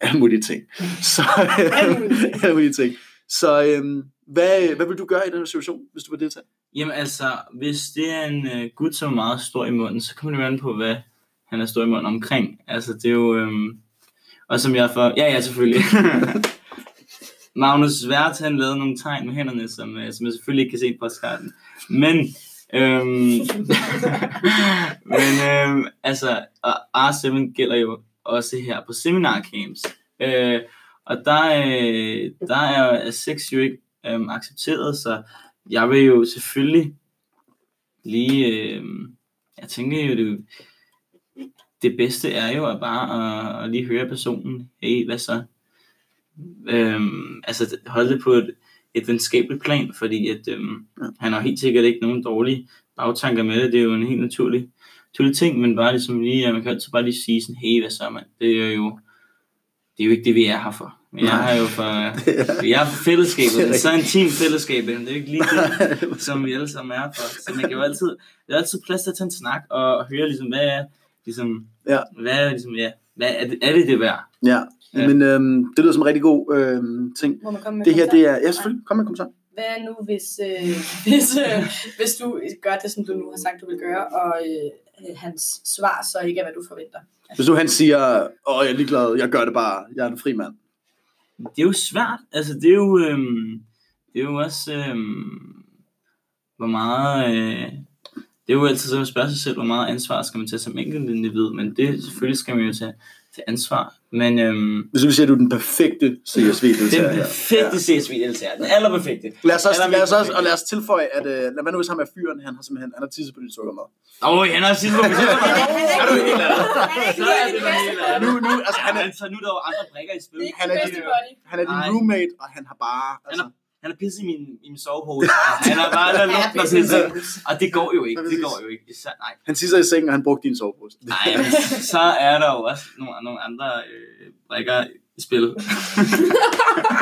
Alle mulige ting. Så, Alle mulige ting. alle mulige ting. Så øhm, hvad, hvad vil du gøre i den her situation, hvis du var deltager? Jamen altså, hvis det er en øh, gut, som er meget stor i munden, så kommer det jo an på, hvad han er stor i munden omkring. Altså, det er jo... Øhm, og som jeg for... Ja, ja, selvfølgelig. Magnus Vært, han lavede nogle tegn med hænderne, som, øh, som jeg selvfølgelig ikke kan se i postkarten. Men... Øhm, men øhm, altså, og R7 gælder jo også her på seminarcamps. Øh, og der, øh, der er, sex jo ikke øhm, accepteret, så jeg vil jo selvfølgelig lige, øh, jeg tænker jo, det, det bedste er jo at bare at, at lige høre personen, hey, hvad så? Øhm, altså holde det på et, et venskabeligt plan, fordi at, øhm, han har helt sikkert ikke nogen dårlige bagtanker med det, det er jo en helt naturlig, naturlig ting, men bare ligesom lige, ja, man kan altid bare lige sige sådan, hey, hvad så, mand? Det er jo, det er jo ikke det, vi er her for. Men jeg er jo for, jeg er for fællesskabet, Det er så intimt fællesskab, men det er jo ikke lige det, som vi alle sammen er for. Så man kan jo altid, der er altid plads til at tage en snak og, høre ligesom, hvad er, ligesom, Ja. hvad er, ligesom, ja, hvad er det, er det det værd? Ja, Ja. men øhm, det lyder som en rigtig god øhm, ting. Må man komme med Det her, kommentar? det er... Ja, selvfølgelig. Kom med en kommentar. Hvad er nu, hvis, øh, hvis, øh, hvis du gør det, som du nu har sagt, du vil gøre, og øh, hans svar så ikke er, hvad du forventer? Hvis du han siger, åh, jeg er ligeglad, jeg gør det bare, jeg er en fri mand. Det er jo svært, altså det er jo, øhm, det er jo også, øhm, hvor meget, øh, det er jo altid så at spørge sig selv, hvor meget ansvar skal man tage som enkelt individ, men det selvfølgelig skal man jo tage, tage ansvar, men øhm, Hvis du siger, at du er den perfekte csv den perfekte CSV-deltager, den allerperfekte. Lad os, også, Eller lad os også, og lad os tilføje, at øh, lad være nu hvis ham er fyren, han har simpelthen, han har tisset på dit sukkermad. Åh, oh, han har siddet på mit Er du helt ærlig? Så er det noget helt andet. Nu, nu, altså han er, Altså, nu er der jo andre brikker i spil. Han er din- han er din roommate, og han har bare, Han altså, Han har pisset i min, i min sovepose, og han har bare lavet lugt og pisse. Og det går jo ikke, det går jo ikke. Så, nej, han tisser i sengen, og han brugte din sovepose. nej, men så er der jo også nogle, nogle andre øh, brikker i spil.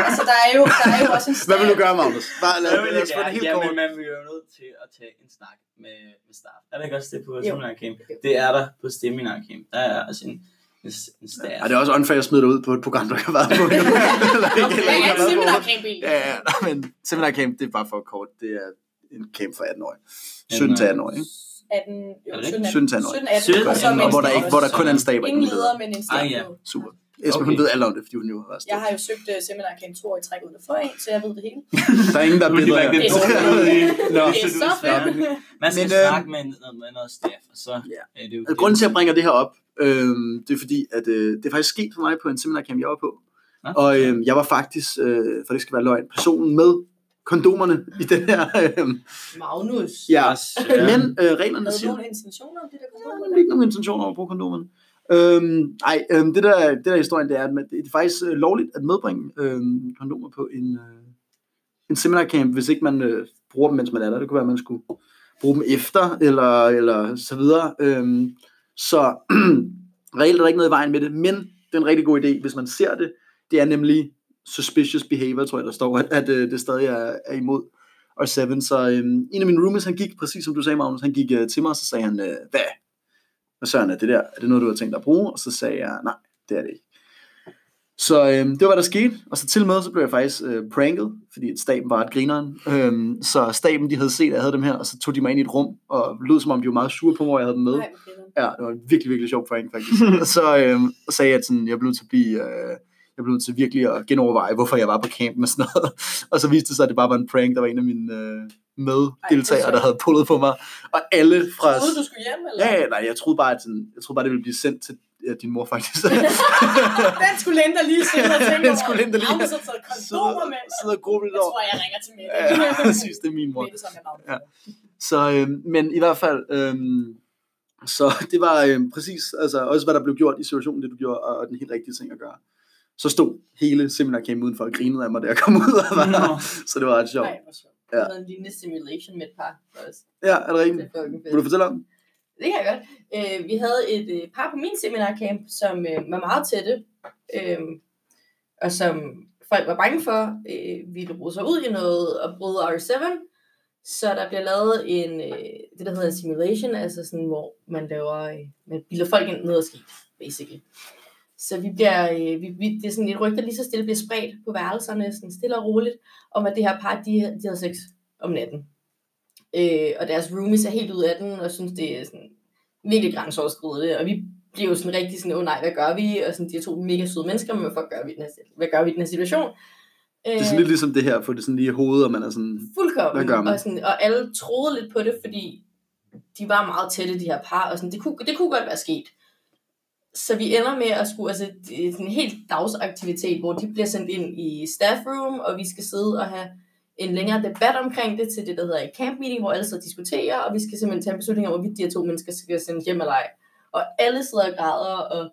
Altså, der er jo, der er jo også en Hvad vil du gøre, Magnus? Bare lad, Hvad vil lad jeg os få det helt Jamen, kort. man vil jo nødt til at tage en snak med, med staff. Er det ikke også det på. Seminar Camp? Det er der på Seminar Camp. Der er altså en, Ej, det er også unfair at smide dig ud på et program, der ikke har været på. Eller ikke- eller er en været seminar camp Ja, ja, men seminar camp, det er bare for kort. Det er en camp for 18 år. 17 til 18 år, ikke? 18, jo, Er det 17, 17 til 18 år. 17, 18, 17, og så 18 med Og hvor der, ikke, hvor der kun er en stab Ingen leder, men en stab. ja. på. Super. Esben, Okay. hun ved alt om det, fordi hun jo har været Jeg har jo søgt uh, seminar camp to år i træk uden at få en, så jeg ved det hele. Der er ingen, der er bedre. Det er så fedt. Man skal Men, øh, snakke med, noget, med noget staff, og så Ja. er det jo grunden til, at jeg bringer det her op, øhm, det er fordi, at øh, det er faktisk sket for mig på en seminarcamp, jeg var på. Nå, Og øhm, jeg var faktisk, øh, for det skal være løgn, personen med kondomerne i den her. Øhm, Magnus. ja. Yes, ja. Men øh, reglerne Havde du siger, nogle intentioner om det der der er kontor? ikke nogen intentioner om at bruge kondomerne. Øhm, ej, øhm, det, der, det der historien, det er, at det er faktisk øh, lovligt at medbringe øhm, kondomer på en, øh, en seminarcamp, hvis ikke man øh, bruger dem, mens man er der. Det kunne være, at man skulle bruge dem efter, eller, eller så videre. Øhm, så reelt er der ikke noget i vejen med det, men det er en rigtig god idé, hvis man ser det. Det er nemlig suspicious behavior, tror jeg, der står, at, at øh, det stadig er, er imod og Seven. Så øhm, en af mine roomies, han gik, præcis som du sagde, Magnus, han gik øh, til mig, og så sagde han, øh, hvad? Hvad søren er det der? Er det noget, du har tænkt dig at bruge? Og så sagde jeg, nej, det er det ikke. Så øhm, det var, hvad der skete. Og så til med, så blev jeg faktisk øh, pranket, fordi staben var et grineren. Øhm, så staben, de havde set, at jeg havde dem her, og så tog de mig ind i et rum, og lød som om, de var meget sure på mig, hvor jeg havde dem med. Nej. Ja, det var en virkelig, virkelig sjov prank, faktisk. så øhm, sagde jeg, at sådan, jeg blev til at blive, øh, jeg jeg blev til virkelig at genoverveje, hvorfor jeg var på campen og sådan noget. Og så viste det sig, at det bare var en prank. Der var en af mine øh, meddeltagere, der havde pullet på mig. Og alle fra... Troede du skulle hjem, eller? Ja, nej, jeg troede bare, at, sådan, jeg troede bare, det ville blive sendt til ja, din mor faktisk. Den skulle Linda lige sidde og tænke Den skulle Linda lige- hun så taget kondomer med? sidder og Jeg tror, jeg ringer til Mette. Ja, præcis, det er min mor. Mette, som er. Ja. Så, øh, men i hvert fald, øh, så det var øh, præcis, altså også hvad der blev gjort i situationen, det du gjorde, og, og den helt rigtige ting at gøre. Så stod hele seminarcamp udenfor og grinede af mig, da jeg kom ud, og var, Nå. så det var ret sjovt. Nej, hvor sjovt. Ja. Ja. Noget en lignende simulation med et par os. Ja, er det Det rigtigt? Vil du fortælle om? det? Det kan jeg godt. Øh, vi havde et øh, par på min seminarcamp, som øh, var meget tætte, øh, og som folk var bange for, øh, ville bruge sig ud i noget og bryde R7. Så der bliver lavet en, øh, det, der hedder en simulation, altså sådan, hvor man laver, øh, man bilder folk ind ned og ski, basically. Så vi bliver, øh, vi, vi, det er sådan et ryg, der lige så stille bliver spredt på værelserne, sådan stille og roligt, om at det her par, de, de havde sex om natten. Øh, og deres roomies er helt ude af den, og synes, det er sådan virkelig grænseoverskridende, og vi bliver jo sådan rigtig sådan, åh oh, nej, hvad gør vi? Og sådan, de er to mega søde mennesker, men hvad gør vi i den her, hvad gør vi i den her situation? Det er sådan lidt ligesom det her, få det sådan lige i hovedet, og man er sådan, Fuldkommen. Hvad gør man? Og, sådan, og alle troede lidt på det, fordi de var meget tætte, de her par, og sådan, det, kunne, det kunne godt være sket. Så vi ender med at skulle, altså det er sådan en helt dagsaktivitet, hvor de bliver sendt ind i staff room, og vi skal sidde og have en længere debat omkring det til det, der hedder et camp meeting, hvor alle sidder og diskuterer, og vi skal simpelthen tage en beslutning om, hvorvidt de her to mennesker skal sendes hjem eller ej. Og alle sidder og græder, og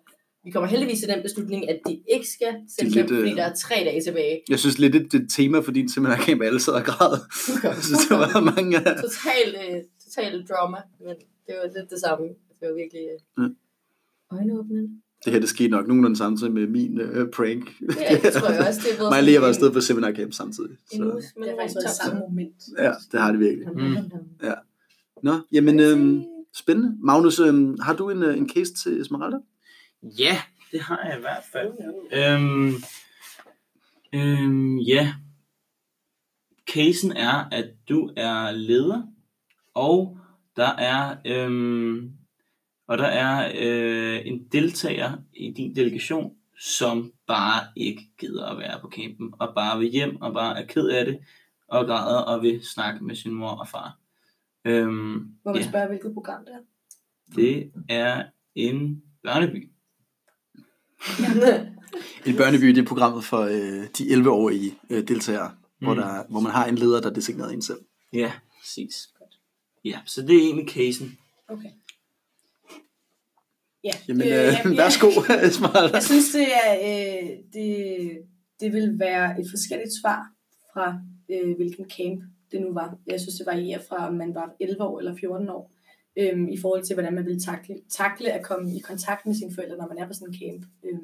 vi kommer heldigvis til den beslutning, at de ikke skal er hjem, fordi øh, der er tre dage tilbage. jeg synes lidt, det er et tema for din seminarcamp, alle sad og græd. Jeg synes, det var mange af total, øh, total drama, men det var lidt det samme. Det var virkelig øh, Mm. øjenåbnende. det her, det skete nok nogenlunde samtidig med min øh, prank. Ja, det tror jeg også. Det er Mig og Lea var afsted på seminarcamp samtidig. Så, uge, Det har faktisk været samme moment. ja, det har det virkelig. Mm. Nå, jamen, øhm, spændende. Magnus, øhm, har du en, øh, en case til Esmeralda? Ja, det har jeg i hvert fald. Øhm, øhm, ja. Casen er, at du er leder, og der er, øhm, og der er øh, en deltager i din delegation, som bare ikke gider at være på campen, og bare vil hjem, og bare er ked af det, og græder og vil snakke med sin mor og far. Øhm, Må man ja, spørge, hvilket program det er? det er en børneby. En børneby, det er programmet for øh, de 11-årige øh, deltagere, mm. hvor, der, hvor man har en leder, der designerer en selv. Ja, præcis. Ja, så det er egentlig casen. Okay. Ja, Jamen, øh, ja, ja. værsgo, Esmeralda. Jeg synes, det, er, øh, det, det vil være et forskelligt svar fra, øh, hvilken camp det nu var. Jeg synes, det varierer fra, om man var 11 år eller 14 år, øh, i forhold til, hvordan man vil takle, takle at komme i kontakt med sine forældre, når man er på sådan en camp. Øh,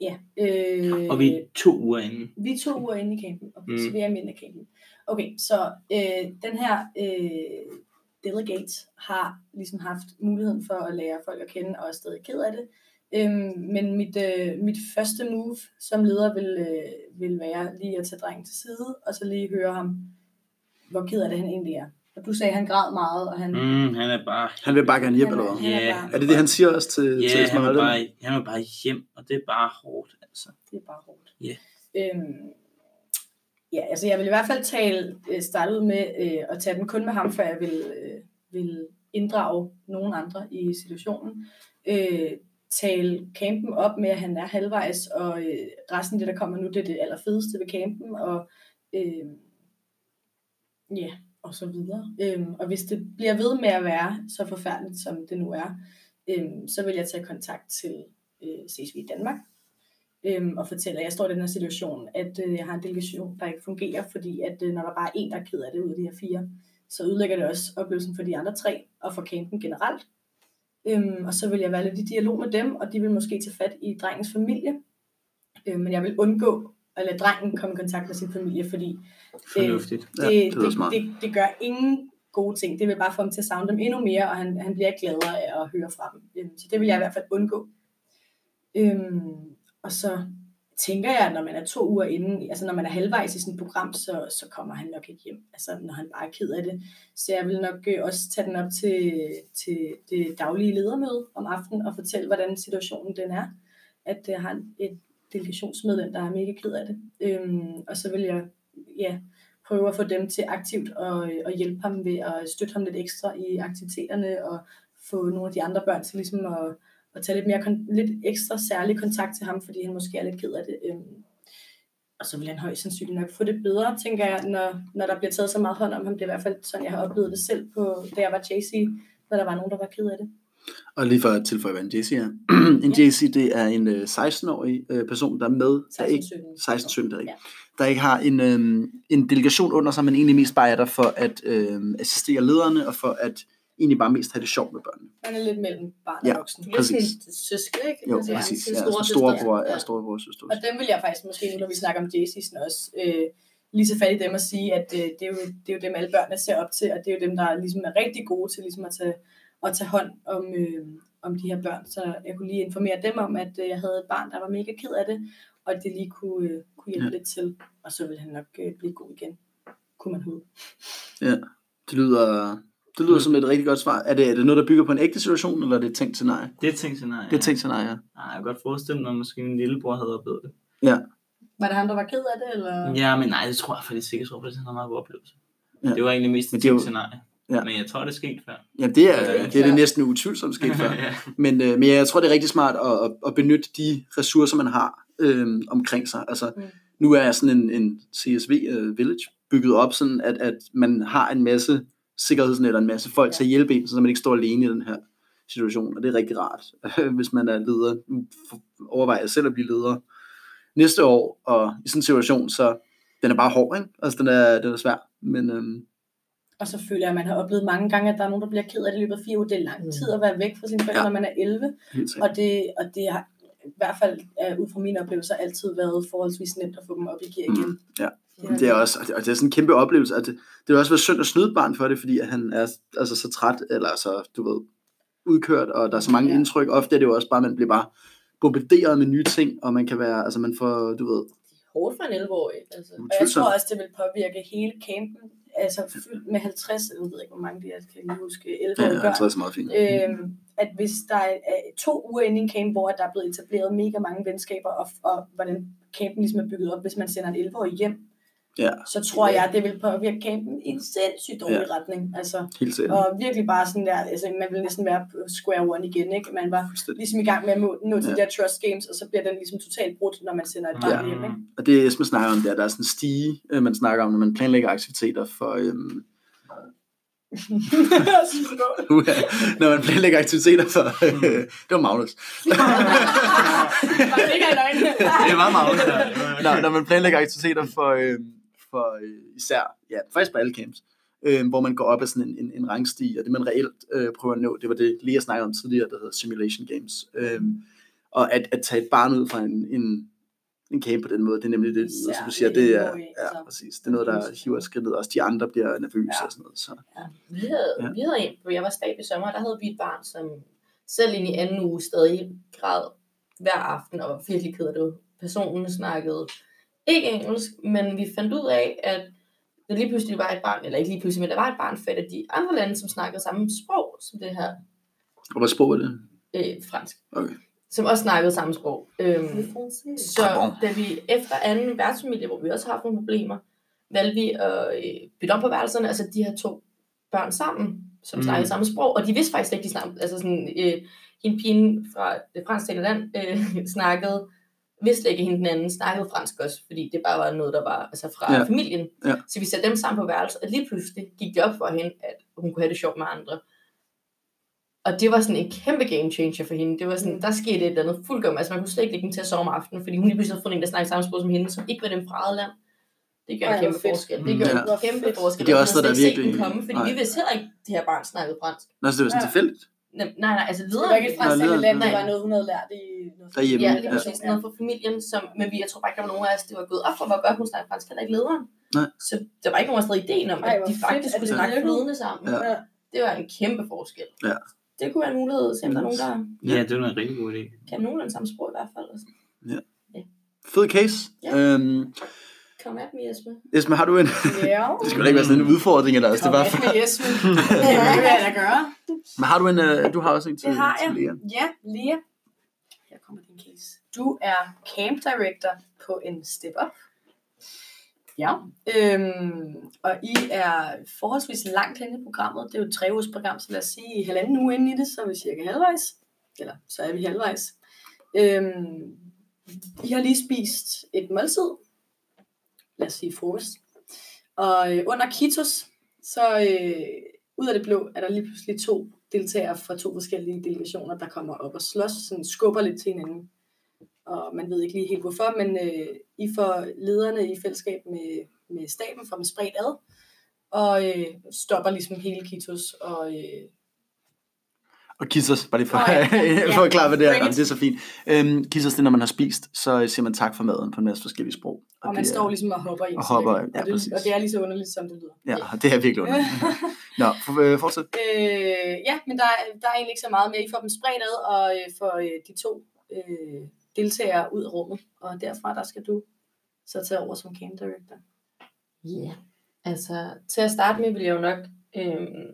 ja. Øh, Og vi er to uger inden. vi er to uger inde i campen, okay, mm. Mm. så vi er midt af campen. Okay, så øh, den her øh, delegate har ligesom haft muligheden for at lære folk at kende, og er stadig ked af det. Øhm, men mit, øh, mit første move som leder vil, øh, vil være lige at tage drengen til side, og så lige høre ham, hvor ked af det han egentlig er. Og du sagde, at han græd meget, og han... Mm, han er bare... Han vil bare gerne hjem, eller hvad? Ja. Er det det, han siger også til, til Ja, han er, Esmeralda? bare, han er bare hjem, og det er bare hårdt, altså. det er bare hårdt. Ja. Øhm, ja, altså jeg vil i hvert fald tale, øh, starte ud med øh, at tage den kun med ham, før jeg vil, øh, vil inddrage nogen andre i situationen. Øh, tale campen op med, at han er halvvejs, og øh, resten af det, der kommer nu, det er det allerfedeste ved campen, og øh, ja, og så videre. Øhm, og hvis det bliver ved med at være så forfærdeligt, som det nu er, øhm, så vil jeg tage kontakt til øh, ses vi i Danmark, øhm, og fortælle, at jeg står i den her situation, at øh, jeg har en delegation, der ikke fungerer, fordi at øh, når der bare er en, der er ked af det ud af de her fire, så ødelægger det også oplevelsen for de andre tre, og for campen generelt. Øhm, og så vil jeg være lidt i dialog med dem, og de vil måske tage fat i drengens familie, øhm, men jeg vil undgå at lade drengen komme i kontakt med sin familie, fordi Fornuftigt. Ja, det, det lyder smart. det, det, det gør ingen gode ting. Det vil bare få ham til at savne dem endnu mere, og han, han bliver ikke gladere af at høre fra dem. Øhm, Så det vil jeg i hvert fald undgå. Øhm, og så tænker jeg, at når man er to uger inden, altså når man er halvvejs i sådan et program, så, så kommer han nok ikke hjem, altså når han bare er ked af det. Så jeg vil nok øh, også tage den op til, til det daglige ledermøde om aftenen og fortælle, hvordan situationen den er. At jeg har et delegationsmedlem, der er mega ked af det. Øhm, og så vil jeg ja, prøve at få dem til aktivt at, at hjælpe ham ved at støtte ham lidt ekstra i aktiviteterne og få nogle af de andre børn til ligesom at, at tage lidt, mere, lidt ekstra særlig kontakt til ham, fordi han måske er lidt ked af det. Øhm, og så vil han højst sandsynligt nok få det bedre, tænker jeg, når, når der bliver taget så meget hånd om ham. Det er i hvert fald sådan, jeg har oplevet det selv, på, da jeg var JC, når der var nogen, der var ked af det. Og lige for at tilføje, hvad en JC er. en JC, det er en øh, 16-årig øh, person, der er med, der ikke, 16-17. 16-17, der ikke, Ja. der ikke har en, øh, en delegation under sig, men egentlig mest bare er der for at øh, assistere lederne, og for at egentlig bare mest have det sjovt med børnene. Han er lidt mellem barn og Ja. voksen. Lidt Præcis. sådan søskende, ikke? Jo, Altså, ja, præcis. Ja, store store, søster. storebror, ja, Ja. storebror, søster. Og dem vil jeg faktisk måske, nu når vi snakker om JC'sen også, øh, lige så fat i dem og sige, at øh, det, er jo, det er jo dem, alle børnene ser op til, og det er jo dem, der ligesom er rigtig gode til ligesom at tage, at tage hånd om, øh, om de her børn. Så jeg kunne lige informere dem om, at øh, jeg havde et barn, der var mega ked af det, og at det lige kunne, øh, kunne hjælpe Ja. lidt til, og så vil han nok øh, blive god igen, kunne man håbe. Det lyder, det lyder som et rigtig godt svar. Er det, er det noget, der bygger på en ægte situation, eller er det et tænkt scenarie? Det er et tænkt scenarie. Det er et tænkt scenarie, ja. Nej, jeg kan godt forestille mig, at måske min lillebror havde oplevet det. Var det ham, der var ked af det, eller? Ja, men nej, det tror jeg faktisk ikke. Jeg tror faktisk, han har meget god oplevelse. Ja. Det var egentlig mest et det er jo- tænkt scenarie. Ja. Men jeg tror, det er sket før. Ja, det er er, det, er det fair. næsten utvivlsomt sket før. ja. Men, øh, men jeg tror, det er rigtig smart at, at, at benytte de ressourcer, man har øh, omkring sig. Altså, Mm. Nu er sådan en, en CSV uh, Village bygget op, sådan at, at man har en masse sikkerhedsnet og en masse folk Ja. til at hjælpe en, så man ikke står alene i den her situation. Og det er rigtig rart, hvis man er leder. Overvejer jeg selv at blive leder næste år, og i sådan en situation, så den er bare hård, ikke? Altså, den er, den er svær. Men øhm, Og så føler jeg, at man har oplevet mange gange, at der er nogen, der bliver ked af det i løbet af fire uger. Det er lang tid at være væk fra sine forældre, Ja. når man er 11. helt sikkert. Og det, og det har i hvert fald uh, ud fra mine oplevelser altid været forholdsvis nemt at få dem op i gear igen. Mm, ja. har Det er også, og det, det er sådan en kæmpe oplevelse, at det, det har også været synd at snyde barn for det, fordi at han er altså, så træt, eller så, du ved, udkørt, og der er så mange Ja. ja. indtryk. Ofte er det jo også bare, at man bliver bare bombarderet med nye ting, og man kan være, altså man får, du ved, Hårdt for en 11-årig. Altså. Og jeg tror også, det vil påvirke hele campen, altså fyldt med 50, jeg ved ikke, hvor mange det er, kan jeg huske, 11 ja, ja, ja, børn. det er så meget fint. Øhm, at hvis der er er to uger inde i en camp, hvor der er blevet etableret mega mange venskaber, og, og hvordan campen ligesom er bygget op, hvis man sender en 11-årig hjem, Ja, så tror jeg, at det vil påvirke campen i en sindssygt dårlig ja. retning. Altså, og virkelig bare sådan der, altså man vil næsten være på square one igen, ikke? Man var ligesom i gang med at nå, nå til Ja. de der trust games, og så bliver den ligesom totalt brudt, når man sender et barn Ja. hjem, ikke? Og det Esben snakker om, det er, at der er sådan en stige, øh, man snakker om, når man planlægger aktiviteter for, øhm, uha, når man planlægger aktiviteter for, øh, det var Magnus. Det er meget der. når, når man planlægger aktiviteter for, øh, for øh, især, ja, faktisk på alle camps, øh, hvor man går op ad sådan en, en, en rangstige, og det man reelt øh, prøver at nå, det var det, lige jeg snakkede om tidligere, der hedder Simulation Games. Øh, og at, at tage et barn ud fra en, en, en camp på den måde, det er nemlig det, Især som du siger, det er, ja, altså. præcis, det er noget, der hiver skridtet, også de andre bliver nervøse Ja. og sådan noget. Så. Vi havde, Ja. ja. vi havde en, hvor jeg var stab i sommer, der havde vi et barn, som selv ind i anden uge stadig græd hver aften, og var virkelig ked af det. Personen snakkede ikke engelsk, men vi fandt ud af, at der lige pludselig var et barn, eller ikke lige pludselig, men der var et barn født af de andre lande, som snakkede samme sprog som det her Og hvad sprog er det? øh, fransk. Okay. Som også snakkede samme sprog. Øhm, så da vi efter anden værtsfamilie, hvor vi også har haft nogle problemer, valgte vi at øh, bytte om på værelserne, altså de her to børn sammen, som Mm. mm. snakkede samme sprog, og de vidste faktisk ikke, de snakkede, altså sådan, øh, hende pigen fra det fransktalende land øh, snakkede, vidste ikke, at hende den anden snakkede fransk også, fordi det bare var noget, der var altså fra Ja. ja. familien. Ja. Så vi satte dem sammen på værelset, og lige pludselig gik det op for hende, at hun kunne have det sjovt med andre. Og det var sådan en kæmpe game changer for hende. Det var sådan, Mm. der skete et eller andet fuldkommen. Altså man kunne slet ikke lægge hende til at sove om aftenen, fordi hun lige pludselig havde fundet en, der snakkede samme sprog som hende, som ikke var dem fra eget land. Det gør en kæmpe fedt. forskel. Mm. Det gør Ja. en kæmpe forskel. Det er også Og noget, der virkelig- den komme, fordi Nej. vi vidste heller ikke, at det her barn snakkede fransk. Nå, så det var sådan Ja. tilfældigt. Nej, nej, nej altså Det lederen... var ikke et fransk lederen- land, det var noget, hun havde lært i noget Derhjemme, Ja, Ja. lige præcis noget fra familien, som, men vi, jeg tror bare ikke, der var nogen af os, det var gået op for, hvor godt hun snakkede fransk, heller ikke lederen. Nej. Så der var ikke nogen, der havde ideen om, Ej, at hvor de fedt, faktisk at skulle det snakke flydende sammen. Ja. Ja. Det var en kæmpe forskel. Ja. Det kunne være en mulighed, se om der er nogen, der Ja, det var en rigtig god idé. kan nogenlunde samme sprog i hvert fald. Altså. Fed case. Ja. Øhm, Kom at me, Jesper. Esben, har du en... Ja. det skulle da ikke være sådan en udfordring eller altså, det var... Kom med Jesper. Det vil jeg da gøre. Men har du en... Øh, du har også en til, Det har til jeg. Lea. Ja, Lea. Her kommer din case. du er camp director på en Step Up. Ja, øhm, og I er forholdsvis langt henne i programmet. Det er jo et tre ugers program, så lad os sige i halvanden uge inde i det, så er vi cirka halvvejs. Eller så er vi halvvejs. Øhm, I har lige spist et måltid. Lad os sige frokost. Og øh, under Kitos, så øh, ud af det blå, er der lige pludselig to deltagere fra to forskellige delegationer, der kommer op og slås, sådan skubber lidt til hinanden. Og man ved ikke lige helt hvorfor, men øh, I får lederne i fællesskab med, med staben fra dem spredt ad, og øh, stopper ligesom hele Kitos, og øh, og kisses, bare lige for, Nå ja. for at klare, hvad det er. Jamen, det er så fint. Øhm, kisses, det er, når man har spist, så siger man tak for maden på en masse forskellige sprog. og man det står er, ligesom og hopper i og hopper, ja, og, det, præcis. og det er lige så underligt, som det lyder. Ja, det er virkelig underligt. Nå, for, øh, fortsæt. Øh, ja, men der, er- der er egentlig ikke så meget mere. I får dem spredt ad, og øh, får øh, de to øh, deltagere ud af rummet. Og derfra, der skal du så tage over som camp director. Ja, yeah. altså til at starte med vil jeg jo nok øhm,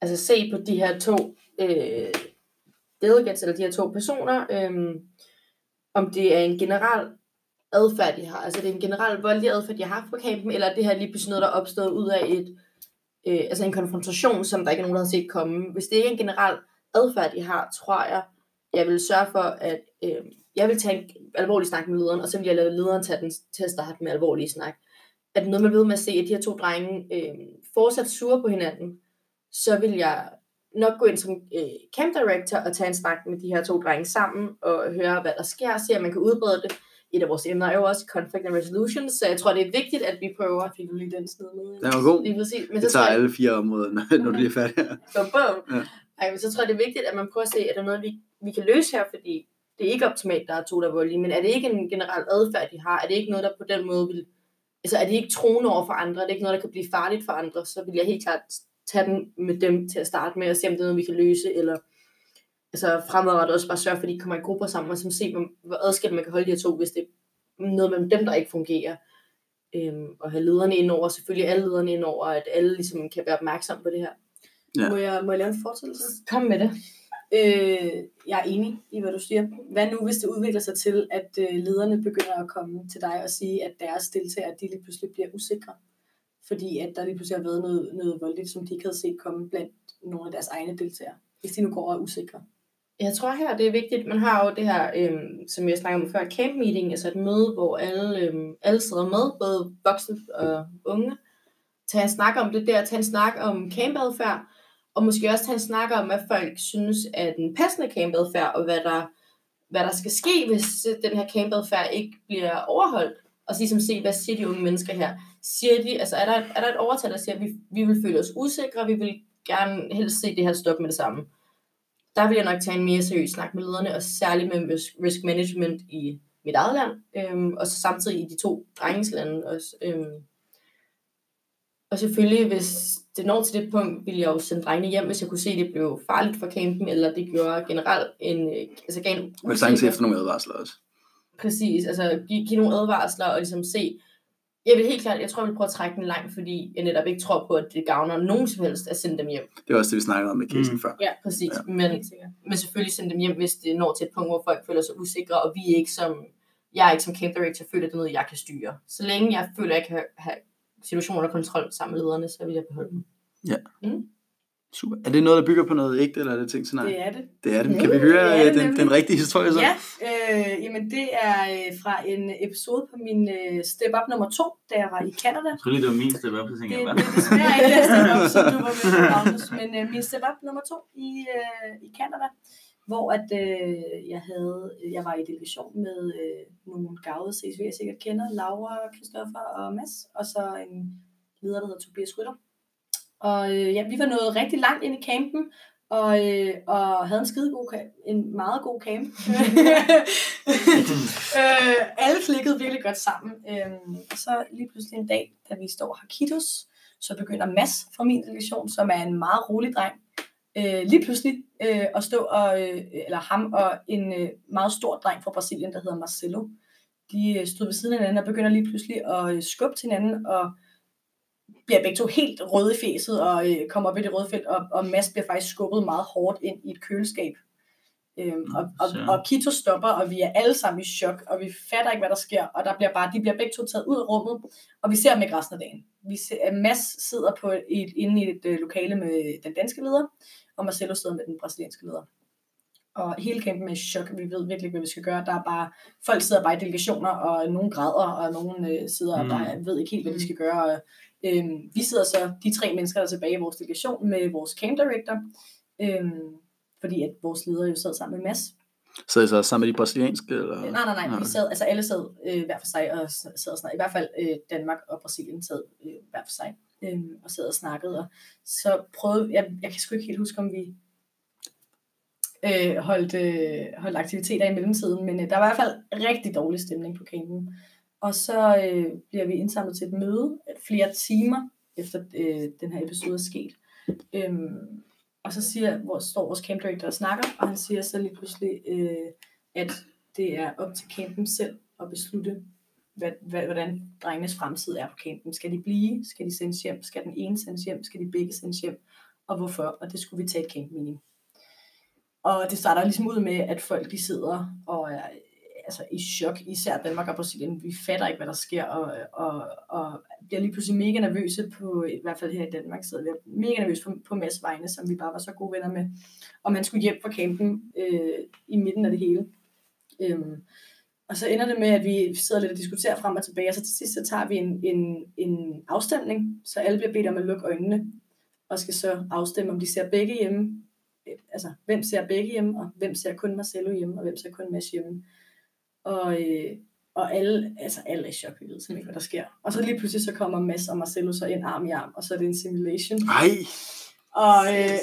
altså se på de her to øh, delegates, eller de her to personer, øh, om det er en generel adfærd, de har. Altså det er en generel voldelig adfærd, de har haft på campen, eller er det her lige pludselig noget, der er opstået ud af et, øh, altså en konfrontation, som der ikke er nogen, der har set komme. Hvis det ikke er en generel adfærd, de har, tror jeg, jeg vil sørge for, at øh, jeg vil tage en alvorlig snak med lederen, og så vil jeg lade lederen tage den til at starte med alvorlig snak. At noget man ved med at se, at de her to drenge øh, fortsat sure på hinanden, så vil jeg nok gå ind som øh, camp director og tage en snak med de her to drenge sammen og høre, hvad der sker, se om man kan udbrede det. Et af vores emner er jo også conflict and resolution, så jeg tror, det er vigtigt, at vi prøver. Fik du lige den sted med? Den var god. Lige præcis. Men Det så tager jeg, alle fire områder, når, når du er færdig. Bum, bum. Ja. Ej, men så tror jeg, det er vigtigt, at man prøver at se, er der noget, vi, vi kan løse her, fordi det er ikke optimalt, der er to, der er voldelige, men er det ikke en generel adfærd, de har? Er det ikke noget, der på den måde vil... Altså, er det ikke troende over for andre? Er det ikke noget, der kan blive farligt for andre? Så vil jeg helt klart tage den med dem til at starte med, og se, om det er noget, vi kan løse, eller altså fremadrettet også bare sørge for, at de kommer i grupper sammen, og som se, hvor, adskilt man kan holde de her to, hvis det er noget med dem, der ikke fungerer. Øhm, og have lederne ind over, selvfølgelig alle lederne ind over, at alle ligesom kan være opmærksom på det her. Ja. Må, jeg, må jeg lave en fortsættelse? Kom med det. Øh, jeg er enig i, hvad du siger. Hvad nu, hvis det udvikler sig til, at øh, lederne begynder at komme til dig og sige, at deres deltagere de lige pludselig bliver usikre? Fordi at der lige pludselig har været noget, noget voldeligt, som de ikke havde set komme blandt nogle af deres egne deltagere. Hvis de nu går og er usikre. Jeg tror her, det er vigtigt. Man har jo det her, øhm, som jeg snakkede om før, camp meeting, altså et møde, hvor alle, øhm, alle sidder med, både voksne og unge. tage en snak om det der, tage en snak om campadfærd, og måske også tage en snak om, hvad folk synes er den passende campadfærd, og hvad der, hvad der skal ske, hvis den her campadfærd ikke bliver overholdt. Og så ligesom se, hvad siger de unge mennesker her? Siger de, altså er der, er der et overtal, der siger, at vi, vi vil føle os usikre, vi vil gerne helst se det her stoppe med det samme? Der vil jeg nok tage en mere seriøs snak med lederne, og særligt med risk, management i mit eget land, øhm, og så samtidig i de to drengeslande også. Øhm. Og selvfølgelig, hvis det når til det punkt, ville jeg jo sende drengene hjem, hvis jeg kunne se, at det blev farligt for campen, eller det gjorde generelt en, øh, altså gav en Men sagtens efter nogle advarsler også. Præcis, altså give, give nogle advarsler og ligesom se. Jeg vil helt klart, jeg tror, jeg vil prøve at trække den langt, fordi jeg netop ikke tror på, at det gavner nogen som helst at sende dem hjem. Det var også det, vi snakkede om med casen Mm. før. Ja, præcis. Ja. Ja. Men, men selvfølgelig sende dem hjem, hvis det når til et punkt, hvor folk føler sig usikre, og vi er ikke som, jeg er ikke som camp director føler, at det er noget, jeg kan styre. Så længe jeg føler, at jeg kan have, situationen under kontrol sammen med lederne, så vil jeg beholde dem. Super. Er det noget, der bygger på noget ægte, eller er det ting sådan Det er det. Det er det. Kan vi høre Ja, øh, den, den rigtige historie så? Ja, øh, jamen det er øh, fra en episode på min øh, Step Up nummer 2, da jeg var i Canada. Jeg tror lige, det var min step up, så Det, tænker det jeg, er hvad? desværre ikke den Step Up, som du var med på, Magnus, men øh, min Step Up nummer 2 i, øh, i Canada, hvor at, øh, jeg, havde, jeg var i delegation med øh, nogle gavede CSV, jeg sikkert kender, Laura, Christoffer og Mads, og så en leder, der hedder Tobias Rytter. Og øh, ja, vi var nået rigtig langt ind i campen, og, øh, og havde en skide god en meget god camp. øh, alle klikkede virkelig godt sammen. Øh, og så lige pludselig en dag, da vi står og har kitos, så begynder Mads fra min delegation, som er en meget rolig dreng, øh, lige pludselig øh, at stå og, øh, eller ham og en øh, meget stor dreng fra Brasilien, der hedder Marcelo, de øh, stod ved siden af hinanden og begynder lige pludselig at øh, skubbe til hinanden, og bliver begge to helt røde i fæset og øh, kommer op i det røde felt, og, og Mads bliver faktisk skubbet meget hårdt ind i et køleskab. Øhm, og, og, Så. og Kito stopper, og vi er alle sammen i chok, og vi fatter ikke, hvad der sker, og der bliver bare, de bliver begge to taget ud af rummet, og vi ser dem ikke resten af dagen. Vi ser, Mads sidder på et, inde i et øh, lokale med den danske leder, og Marcelo sidder med den brasilianske leder. Og hele campen er i chok, vi ved virkelig ikke, hvad vi skal gøre. Der er bare, folk sidder bare i delegationer, og nogen græder, og nogen øh, sidder og Mm. bare ved ikke helt, hvad de skal gøre. Og, øh, vi sidder så, de tre mennesker, der er tilbage i vores delegation, med vores camp director, øh, fordi at vores leder jo sad sammen med Mads. Så er I så sammen med de brasilianske? Eller? Nej, nej, nej. Vi sad, altså alle sad øh, hver for sig og sad og snakkede. I hvert fald øh, Danmark og Brasilien sad øh, hver for sig øh, og sad og snakkede. Og så prøvede, jeg, jeg kan sgu ikke helt huske, om vi øh, holdt, øh, holdt aktiviteter i mellemtiden, men øh, der var i hvert fald rigtig dårlig stemning på campen. Og så øh, bliver vi indsamlet til et møde flere timer efter øh, den her episode er sket. Øhm, og så siger, hvor står vores camp director og snakker, og han siger så lige pludselig, øh, at det er op til campen selv at beslutte, hvad, hvad, hvordan drengenes fremtid er på campen. Skal de blive? Skal de sendes hjem? Skal den ene sendes hjem? Skal de begge sendes hjem? Og hvorfor? Og det skulle vi tage et camp meeting. Og det starter ligesom ud med, at folk de sidder og er altså, i chok, især Danmark og Brasilien. Vi fatter ikke, hvad der sker, og, og, og bliver lige pludselig mega nervøse på, i hvert fald her i Danmark, så vi er mega nervøse på, på Mads vegne, som vi bare var så gode venner med. Og man skulle hjem fra campen øh, i midten af det hele. Øhm, og så ender det med, at vi sidder lidt og diskuterer frem og tilbage, og så til sidst så tager vi en, en, en afstemning, så alle bliver bedt om at lukke øjnene, og skal så afstemme, om de ser begge hjemme. Altså, hvem ser begge hjemme, og hvem ser kun Marcelo hjemme, og hvem ser kun Mads hjemme. Og, øh, og alle, altså alle er i chok, vi ved simpelthen ikke, hvad der sker. Og så lige pludselig så kommer Mads og Marcelo så ind arm i arm, og så er det en simulation. Ej, Og, øh,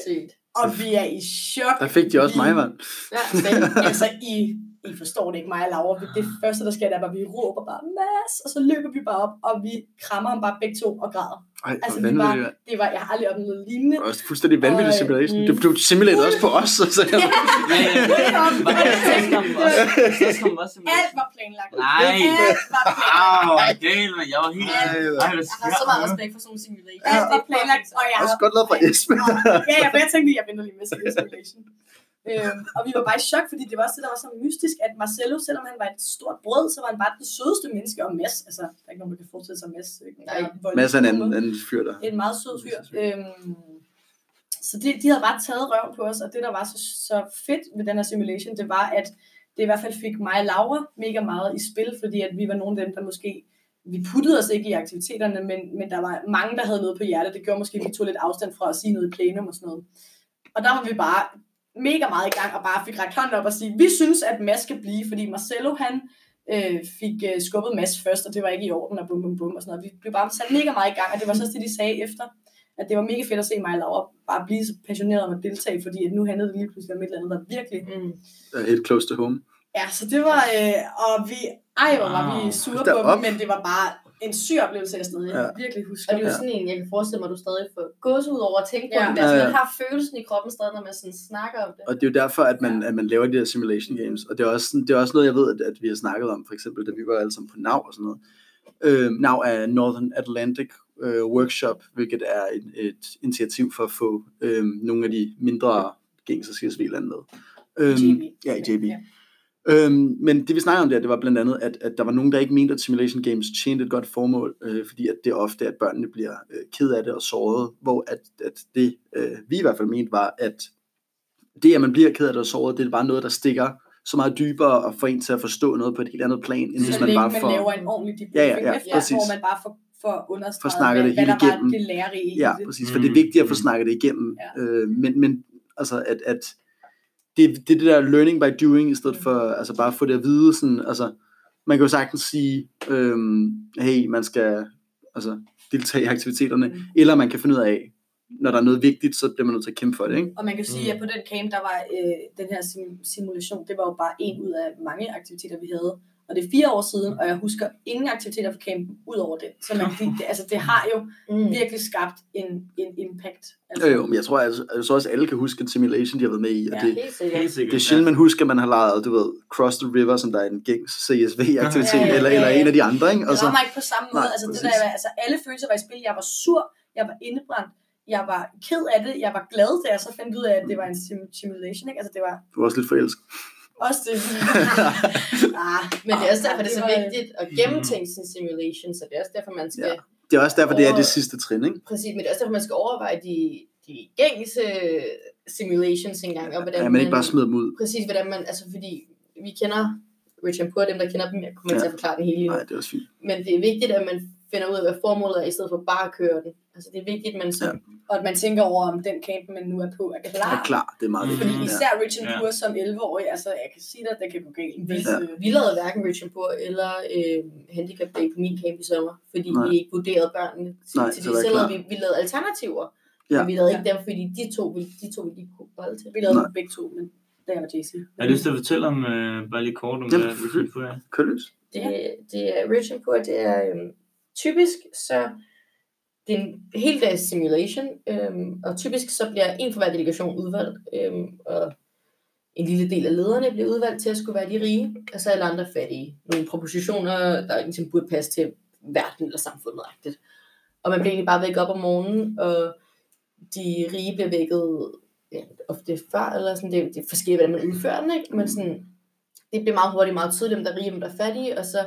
og vi er i chok. der fik de også mig, mand. Ja, Men, altså, I, I forstår det ikke, mig og Laura. Det første, der sker, det er bare, at vi råber bare, Mads, og så løber vi bare op, og vi krammer ham bare begge to og græder. Ej, Altså, vi var, vanvittigt. det var, jeg har aldrig oplevet noget lignende. Det var også fuldstændig vanvittig Og, simulation. mm. Det blev simuleret også på os. Så jeg, Ja, ja. Var det også Alt var planlagt. Nej. Alt var planlagt. Men jeg var helt... Ej, Ej, Jeg har så meget der? respekt for sådan nogle simulation. Alt var planlagt, og jeg også godt lavet fra Esben. ja, ja, for jeg tænkte lige, jeg venter lige med at simulation. Øhm, og vi var bare i chok, fordi det var også det, der var så mystisk, at Marcelo, selvom han var et stort brød, så var han bare det sødeste menneske, og Mads, altså, der er ikke nogen, der kan forestille sig Mads. Nej. Mads er en anden, anden fyr der. En meget sød fyr. Øhm, så de, de havde bare taget røven på os, og det, der var så, så fedt ved den her simulation, det var, at det i hvert fald fik mig og Laura mega meget i spil, fordi at vi var nogle af dem, der måske vi puttede os ikke i aktiviteterne, men, men der var mange, der havde noget på hjertet. Det gjorde måske, at vi tog lidt afstand fra at sige noget i plenum og sådan noget. Og der var vi bare mega meget i gang, og bare fik rækket hånden op og sige, vi synes, at Mads skal blive, fordi Marcelo, han øh, fik øh, skubbet Mads først, og det var ikke i orden, og bum, bum, bum, og sådan noget. Vi blev bare sat mega meget i gang, og det var så det, de sagde efter, at det var mega fedt at se mig og Laura bare blive så passioneret om at deltage, fordi at nu handlede det lige pludselig om et eller andet, der virkelig... Mm. Er helt close to home. Ja, så det var... Øh, og vi... Ej, hvor var vi Wow. sure Da på dem, men det var bare en syg oplevelse, jeg stadig Ja. ja. virkelig husker. Og det er jo Ja. sådan en, jeg kan forestille mig, at du stadig får gåsehud over at tænke på Ja. ja. det. Ja, Altså, ja. man har følelsen i kroppen stadig, når man sådan snakker om det. Og det er jo derfor, at man, at man laver de her simulation games. Og det er også, sådan, det er også noget, jeg ved, at, at vi har snakket om, for eksempel, da vi var alle sammen på NAV og sådan noget. Øh, NAV er Northern Atlantic øh, Workshop, hvilket er et, et initiativ for at få øh, nogle af de mindre gængse CSV-lande med. Øhm, JB. Ja, i JB. Ja. Øhm, men det vi snakker om der, det var blandt andet, at, at der var nogen, der ikke mente, at simulation games tjente et godt formål, øh, fordi at det er ofte, at børnene bliver øh, ked af det og såret, hvor at, at det, øh, vi i hvert fald mente, var, at det, at man bliver ked af det og såret, det er bare noget, der stikker så meget dybere og får en til at forstå noget på et helt andet plan, end Så hvis man bare man får... laver en ordentlig debriefing Ja, ja, ja, efter, præcis. hvor man bare får, får understreget, snakket hvad, det hvad var igennem. det lærerige i Ja, det. præcis, for det er vigtigt at få snakket det igennem. Ja. Øh, men, men altså, at, at det, det er det der learning by doing, i stedet for altså bare at få det at vide. Sådan, altså, man kan jo sagtens sige, øhm, hey, man skal altså, deltage i aktiviteterne, Mm. eller man kan finde ud af, når der er noget vigtigt, så bliver man nødt til at kæmpe for det. Ikke? Og man kan sige, Mm. at på den camp, der var øh, den her sim- simulation, det var jo bare en ud af mange aktiviteter, vi havde. Og det er fire år siden, og jeg husker ingen aktiviteter på campen ud over det. Så man, det, altså, det har jo Mm. virkelig skabt en, en impact. Altså, Jo, jo, men jeg tror, altså, jeg tror også, alle kan huske en simulation, de har været med i. Og Ja. det, Helt sikkert. Helt sikkert. det er sjældent, man husker, at man har lejet, du ved, Cross the River, som der er en gængs CSV-aktivitet, Ja, ja, eller, ja, eller ja. en af de andre. Ikke? Det Og så, rammer ikke på samme måde. Nej, altså, det der, altså, alle følelser var i spil. Jeg var sur, jeg var indebrændt, jeg var ked af det, jeg var glad, da jeg så fandt ud af, at det var en sim- simulation, ikke? Altså, det var Du var også lidt forelsket. Også det. ah, Men det er også derfor, det er så vigtigt at gennemtænke sin simulation, så det er også derfor, man skal... Ja. Det er også derfor, det er det sidste trin, ikke? Præcis, men det er også derfor, man skal overveje de, de gængse simulations engang, og hvordan Ja, man ikke bare smider dem ud. Præcis, hvordan man, altså fordi vi kender Rich and Poor, dem der kender dem, jeg kommer ikke til at forklare den hele lige nu. Nej, det er også fint. Men det er vigtigt, at man finder ud af, hvad formålet er, i stedet for bare at køre den. Altså det er vigtigt, at man så... Ja. og at man tænker over, om den camp, man nu er på, er Ja, klar. klar, det er meget. Fordi vigtigt. Ja. især Rich and Ja. Poor som 11-årig, altså jeg kan sige dig, at det kan gå galt. Vi, Hvis, Ja. øh, vi lavede hverken Rich and Poor eller øh, Handicap Day på min camp i sommer, fordi Nej. vi ikke vurderede børnene til, Nej, til det. jeg klar. vi, vi lavede alternativer, Ja. men vi lavede ikke dem, fordi de to, ville- de to ville de kunne bolde til. vi lavede Nej. begge to, men da jeg var JC. Har du lyst til at fortælle om, øh, bare lige kort om, Ja, hvad Rich and Poor er? Kør løs. Det, det er Rich and Poor, det er øhm, typisk, så det er en hel dags simulation, øhm, og typisk så bliver en for hver delegation udvalgt, øhm, og en lille del af lederne bliver udvalgt til at skulle være de rige, og så er alle andre fattige. Nogle propositioner, der ligesom burde passe til verden eller samfundet rigtigt. Og man bliver egentlig bare vækket op om morgenen, og de rige bliver vækket ja, ofte før, eller sådan, det, det er forskelligt, hvordan man udfører den, ikke? Men sådan, det bliver meget hurtigt meget tydeligt, om der er rige, om der er fattige, og så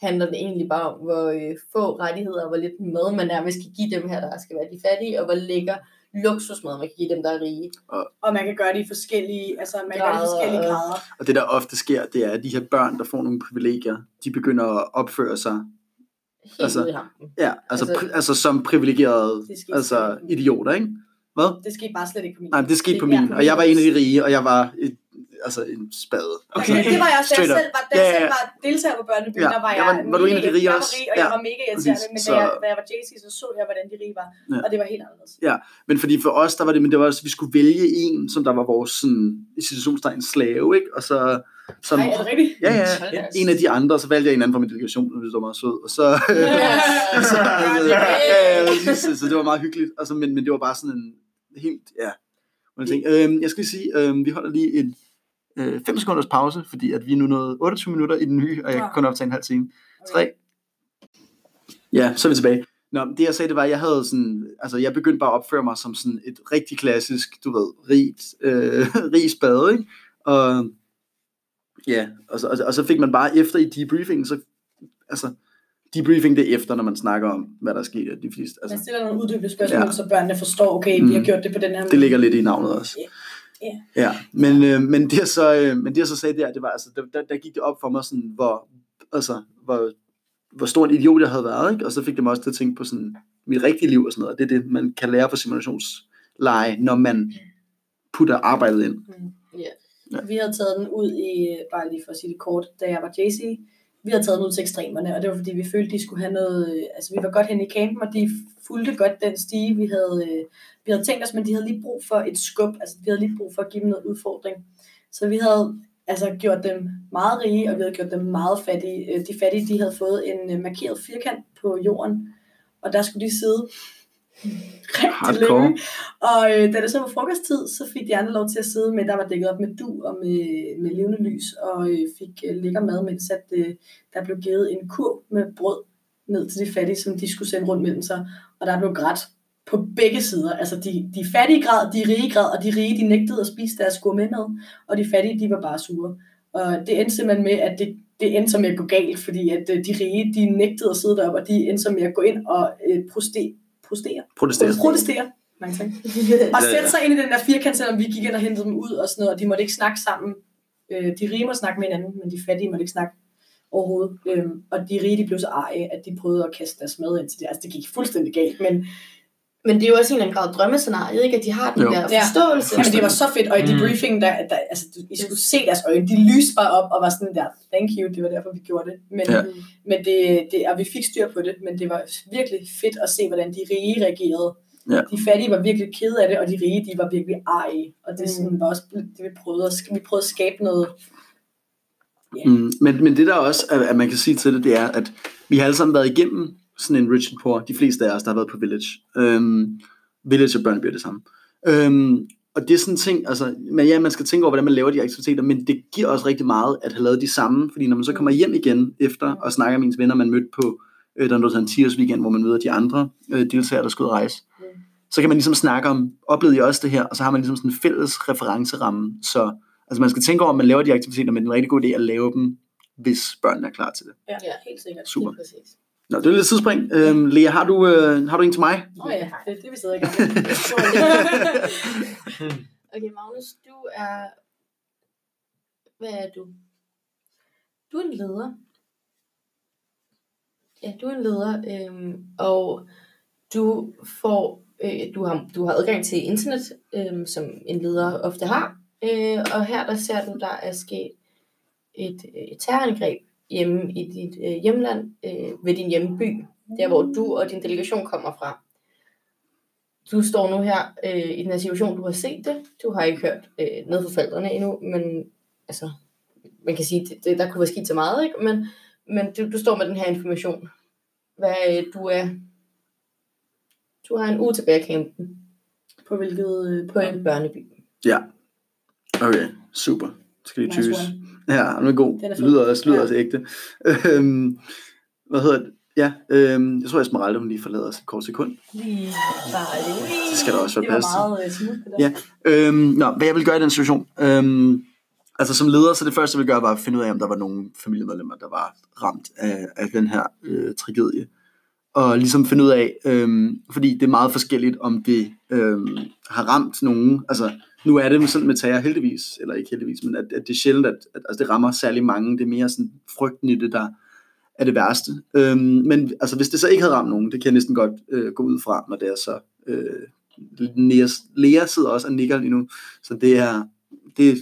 handler det egentlig bare om, hvor øh, få rettigheder, og hvor lidt mad man nærmest kan give dem her, der skal være de fattige, og hvor lækker luksusmad man kan give dem, der er rige. Og man kan gøre det i forskellige, altså man kan gøre det i Grader, forskellige og- grader. Og det der ofte sker, det er, at de her børn, der får nogle privilegier, de begynder at opføre sig Helt Altså, ja, altså, Altså- pri- altså som privilegerede Det altså, idioter, ikke? Hvad? Det skete bare slet ikke på min. Nej, det skete på ja, min, og jeg var en af de rige, og jeg var et, altså en spade. Okay. Det var jeg også, da jeg selv var, da jeg Ja, ja, selv ja. var deltager på børnebyen, Ja, der var jeg jeg, var- var du en af de rige jeg også? Var rig, og Ja, jeg var mega irriterende, men Så- da jeg, da jeg var JC, så så jeg, hvordan de rige var, Ja. og det var helt anderledes. Men fordi for os, der var det, men det var også, vi skulle vælge en, som der var vores sådan, i situationstegn slave, ikke? Og så, som, Nej, er det rigtigt? ja, ja, da. en af de andre, så valgte jeg en anden fra min delegation, og det var meget sød, og så, så, Ja, altså, det ja, ja, præcis. så, så det var meget hyggeligt, altså, men, men det var bare sådan en helt, ja, jeg, tænkte, øhm, jeg skal lige sige, øhm, vi holder lige en 5 sekunders pause, fordi at vi er nu nået 28 minutter i den nye, og jeg kan kun optage en halv time. 3. Ja, så er vi tilbage. Nå, det jeg sagde, det var, at jeg havde sådan, altså jeg begyndte bare at opføre mig som sådan et rigtig klassisk, du ved, rigt, øh, rig spade, ikke? Og, ja, og så, og, og så fik man bare efter i debriefingen, så, altså, debriefing det er efter, når man snakker om, hvad der er sket de fleste. Man Altså, stiller nogle uddybende spørgsmål, Ja. så børnene forstår, okay, vi har Mm. gjort det på den her måde. det ligger lidt i navnet også. Ja. Ja, men, øh, men, det jeg så, øh, men det jeg så sagde der, det var, altså, der, der, der gik det op for mig, sådan, hvor, altså, hvor, hvor stor en idiot jeg havde været, ikke? og så fik det mig også til at tænke på sådan, mit rigtige liv og sådan noget, og det er det, man kan lære fra simulationsleje, når man putter arbejdet ind. Mm. Ja. Ja. Vi havde taget den ud i, bare lige for at sige det kort, da jeg var JC, vi havde taget den ud til ekstremerne, og det var fordi, vi følte, de skulle have noget, øh, altså vi var godt hen i campen, og de fulgte godt den stige, vi havde, øh, vi havde tænkt os, men de havde lige brug for et skub, altså vi havde lige brug for at give dem noget udfordring. Så vi havde altså gjort dem meget rige, og vi havde gjort dem meget fattige. Øh, De fattige, de havde fået en øh, markeret firkant på jorden, og der skulle de sidde rigtig længe. Og øh, da det så var frokosttid, så fik de andre lov til at sidde med, der var dækket op med du og med, med levende lys, og øh, fik øh, lækker mad, mens at, øh, der blev givet en kur med brød ned til de fattige, som de skulle sende rundt mellem sig. Og der blev grædt på begge sider. Altså de, de fattige græd, de rige græd, og de rige, de nægtede at spise deres gourmetmad, og de fattige, de var bare sure. Og det endte simpelthen med, at det, det endte så med at gå galt, fordi at øh, de rige, de nægtede at sidde deroppe, og de endte så med at gå ind og øh, proste, prostere, Protestere. protestere, mange tak. Og sætte sig ind i den der firkant, selvom vi gik ind og hentede dem ud og sådan noget, og de måtte ikke snakke sammen. Øh, de rige måtte snakke med hinanden, men de fattige måtte ikke snakke overhovedet. Øhm, og de rige, de blev så arge, at de prøvede at kaste deres mad ind til det. Altså, det gik fuldstændig galt, men, Men det er jo også en eller anden grad drømmescenarie, ikke? At de har den Jo. der Ja. forståelse. men det var så fedt, og i Mm. debriefing, der, der, altså, du, I skulle se deres øjne, de lyste bare op og var sådan der, thank you, det var derfor, vi gjorde det. Men, Ja. ja. men det, det, og vi fik styr på det, men det var virkelig fedt at se, hvordan de rige reagerede. Ja. De fattige var virkelig kede af det, og de rige, de var virkelig arge. Og det er sådan, var også det, vi prøvede, at, vi prøvede at skabe noget, Mm, men, men det der også, at, at man kan sige til det, det er, at vi har alle sammen været igennem sådan en rich and poor, de fleste af os, der har været på Village. Øhm, Village og børn bliver det samme. Øhm, og det er sådan en ting, altså, men ja, man skal tænke over, hvordan man laver de aktiviteter, men det giver også rigtig meget at have lavet de samme, fordi når man så kommer hjem igen efter og snakker med ens venner, man mødte på, øh, der er en 10 weekend, hvor man møder de andre øh, deltagere, der skal ud og rejse, så kan man ligesom snakke om, oplevede I også det her, og så har man ligesom sådan en fælles referenceramme, så altså man skal tænke over, om man laver de aktiviteter, men det er en rigtig god idé at lave dem, hvis børnene er klar til det. Ja, Ja. helt sikkert. Super. Lige præcis. Nå, det er lidt sidespring. Øhm, Lea, har du, øh, har du en til mig? Åh oh, ja, det er det, vi sidder i gang med. Okay, Magnus, du er... Hvad er du? Du er en leder. Ja, du er en leder, øhm, og du får... Øh, du, har, du har adgang til internet, øhm, som en leder ofte har. Øh, og her der ser du, der er sket et, et terrorangreb hjemme i dit øh, hjemland, øh, ved din hjemby, der hvor du og din delegation kommer fra. Du står nu her øh, i den her situation, du har set det, du har ikke hørt øh, noget fra forældrene endnu, men altså, man kan sige, det, det, der kunne være sket så meget, ikke? Men, men du, du står med den her information. Hvad øh, du er, du har en uge tilbage campen På hvilket... øh, på en børneby. Ja. Okay, super. Skal lige Nice tyse. Ja, den er god. Den er Det lyder også, lyder Ja. også ægte. Øhm, hvad hedder det? Ja, øhm, jeg tror, Esmeralda, hun lige forlader os et kort sekund. Lige. Det skal der også være Det plads var til. meget uh, smooth, det der. Ja. Øhm, nå, hvad jeg vil gøre i den situation? Øhm, altså som leder, så det første, jeg ville gøre, var at finde ud af, om der var nogle familiemedlemmer, der var ramt af, af den her øh, tragedie. Og ligesom finde ud af, øhm, fordi det er meget forskelligt, om det øhm, har ramt nogen. Altså, nu er det sådan med terror heldigvis, eller ikke heldigvis, men at, at det er sjældent, at, at altså, det rammer særlig mange. Det er mere sådan frygten i det, der er det værste. Øhm, men altså, hvis det så ikke havde ramt nogen, det kan jeg næsten godt øh, gå ud fra, når det er så... Øh, Lea- sidder også og nikker lige nu, så det er, det er,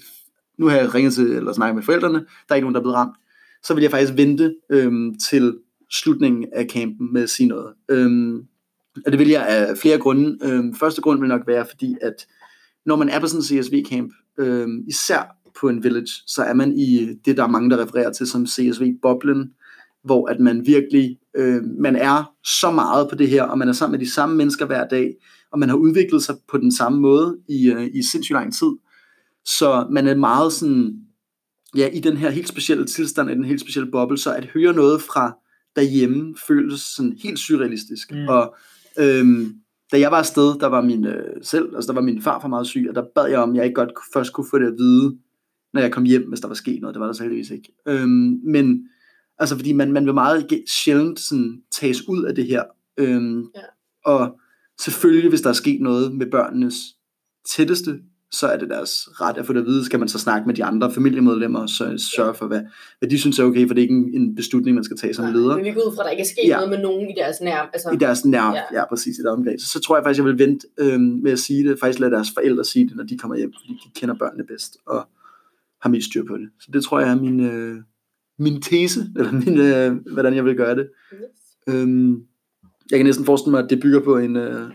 nu har jeg ringet til, eller snakket med forældrene, der er ikke nogen, der er blevet ramt, så vil jeg faktisk vente øhm, til slutningen af campen med at sige noget. Øhm, og det vil jeg af flere grunde. Øhm, første grund vil nok være, fordi at når man er på sådan en CSV-camp, øhm, især på en village, så er man i det, der er mange, der refererer til som CSV-boblen, hvor at man virkelig, øh, man er så meget på det her, og man er sammen med de samme mennesker hver dag, og man har udviklet sig på den samme måde i, øh, i sindssygt lang tid. Så man er meget sådan, ja, i den her helt specielle tilstand, i den helt specielle boble, så at høre noget fra derhjemme føles sådan helt surrealistisk. Mm. Og øhm, da jeg var afsted, der var min øh, selv, altså der var min far for meget syg, og der bad jeg om, jeg ikke godt først kunne få det at vide, når jeg kom hjem, hvis der var sket noget. Det var der så heldigvis ikke. Øhm, men altså fordi man, man vil meget ge- sjældent sådan, tages ud af det her. Øhm, Ja. Og selvfølgelig, hvis der er sket noget med børnenes tætteste, så er det deres ret at få det at vide. Skal man så snakke med de andre familiemedlemmer og så sørge for, hvad, hvad de synes er okay, for det er ikke en, en beslutning, man skal tage som leder Men vi går ud fra, at der ikke er sket Ja. noget med nogen i deres nær. Altså, i deres nær, ja. Ja. præcis, i deres omkreds. Så, så tror jeg faktisk, jeg vil vente øhm, med at sige det, faktisk lade deres forældre sige det, når de kommer hjem, fordi de kender børnene bedst og har mest styr på det. Så det tror jeg er min, øh, min tese, eller min, øh, hvordan jeg vil gøre det. Yes. Øhm, jeg kan næsten forestille mig, at det bygger på en... Øh,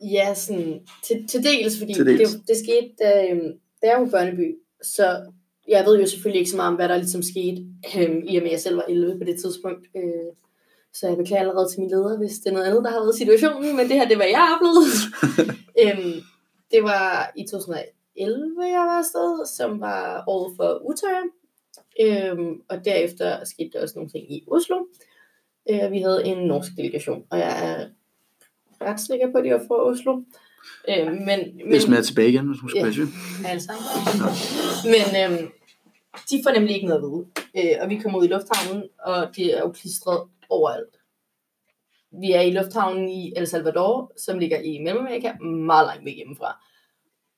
Ja, sådan, til, til dels, fordi Til dels. Det, det skete, da, øhm, da jeg var på børneby, så jeg ved jo selvfølgelig ikke så meget om, hvad der ligesom skete, øhm, i og med at jeg selv var 11 på det tidspunkt. Øh, så jeg beklager allerede til min leder, hvis det er noget andet, der har været situationen, men det her, det var jeg oplevede. øhm, det var i 2011, jeg var afsted, som var året for Utøya. Øhm, og derefter skete der også nogle ting i Oslo. Øh, vi havde en norsk delegation, og jeg er ret sikker på, at de var fra Oslo. Øh, men, men, hvis man er tilbage igen, hvis man skal Ja. Altså. men øhm, de får nemlig ikke noget vide. Øh, og vi kommer ud i lufthavnen, og det er jo klistret overalt. Vi er i lufthavnen i El Salvador, som ligger i Mellemamerika, meget langt væk hjemmefra.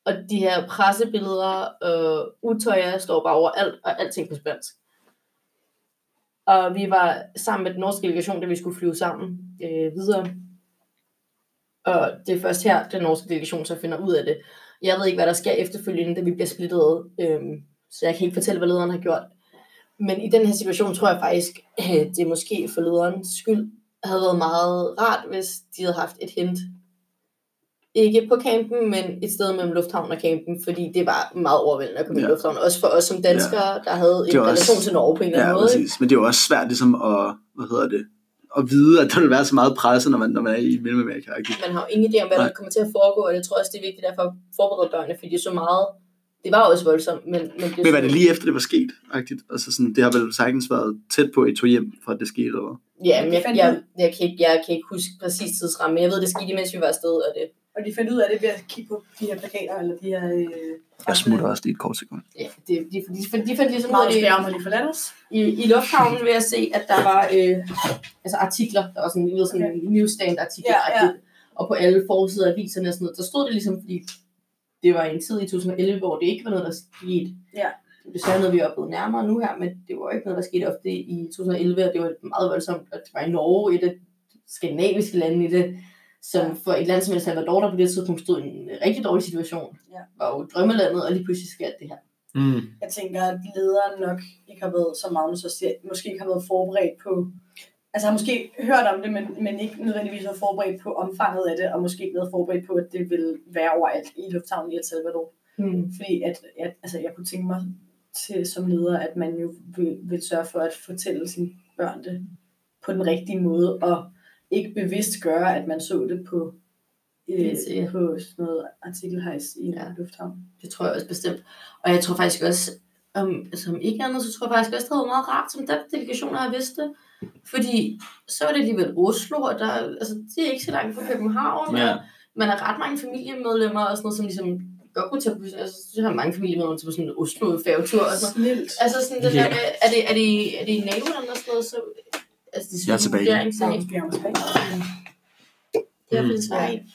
Og de her pressebilleder og utøjer står bare overalt, og alting på spansk. Og vi var sammen med den norske delegation, da vi skulle flyve sammen øh, videre. Og det er først her, den norske delegation så finder ud af det. Jeg ved ikke, hvad der sker efterfølgende, da vi bliver splittet. Øhm, så jeg kan ikke fortælle, hvad lederen har gjort. Men i den her situation tror jeg faktisk, at det måske for lederens skyld havde været meget rart, hvis de havde haft et hint. Ikke på campen, men et sted mellem lufthavnen og campen, fordi det var meget overvældende at komme ja. Ja. i lufthavnen. Også for os som danskere, ja. der havde en er også- relation til Norge på en eller Ja, anden måde. ikke? præcis. Men det er jo også svært ligesom at, hvad hedder det, at vide, at der vil være så meget presse, når man, når man er i Mellemamerika. ikke? man har jo ingen idé om, hvad der Nej. kommer til at foregå, og det tror jeg også, det er vigtigt derfor at forberede børnene, fordi det er så meget, det var også voldsomt, men, men det Men var så- det lige efter, det var sket? Agtigt? Altså sådan, det har vel sagtens været tæt på, at I tog hjem, fra at det skete, eller? Ja, men jeg, jeg, jeg, kan ikke, jeg kan ikke huske præcis tidsramme, men jeg ved, det skete, mens vi var afsted, og det Og de fandt ud af det ved at kigge på de her plakater, eller de her... Øh, Jeg smutter også lige et kort sekund. Ja, det, de, de, de, de fandt ligesom ud af Meget det lige i, i lufthavnen ved at se, at der var øh, altså artikler, der var sådan, I ved, sådan okay. newsstand-artikler, Ja, ja. og på alle forsider af aviserne og sådan noget, der stod det ligesom, fordi det var en tid i 2011, hvor det ikke var noget, der skete. Ja. Det er desværre noget, vi er oplevet nærmere nu her, men det var ikke noget, der skete ofte i 2011, og det var meget voldsomt, at det var i Norge, et af de skandinaviske lande i det, som for et land som El Salvador, der på det tidspunkt stod i en rigtig dårlig situation, Ja. var jo drømmelandet, og lige pludselig sker det her. Mm. Jeg tænker, at lederen nok ikke har været, som Magnus også siger, måske ikke har været forberedt på, altså har måske hørt om det, men, men ikke nødvendigvis været forberedt på omfanget af det, og måske ikke været forberedt på, at det ville være overalt i lufthavnen i El Salvador. Hmm. Fordi at, at altså, jeg kunne tænke mig til, som leder, at man jo vil, vil sørge for at fortælle sine børn det på den rigtige måde, og ikke bevidst gøre, at man så det på, øh, Ja. på sådan noget artikelhejs i en Ja. lufthavn. Det tror jeg også bestemt. Og jeg tror faktisk også, om, som ikke andet, så tror jeg faktisk også, det havde været meget rart, som den delegation har vidst det. Fordi så var det alligevel Oslo, og der, altså, det er ikke så langt fra København. Ja. og Man har ret mange familiemedlemmer og sådan noget, som ligesom godt kunne tage på, altså, jeg har mange familiemedlemmer til på sådan en Oslo-færgetur og sådan noget. Snilt. Altså sådan det Ja. der med, er det, er det, er det i naboland og sådan noget, så, altså det Jeg er tilbage. er. Det er Mm. fordi Sverige.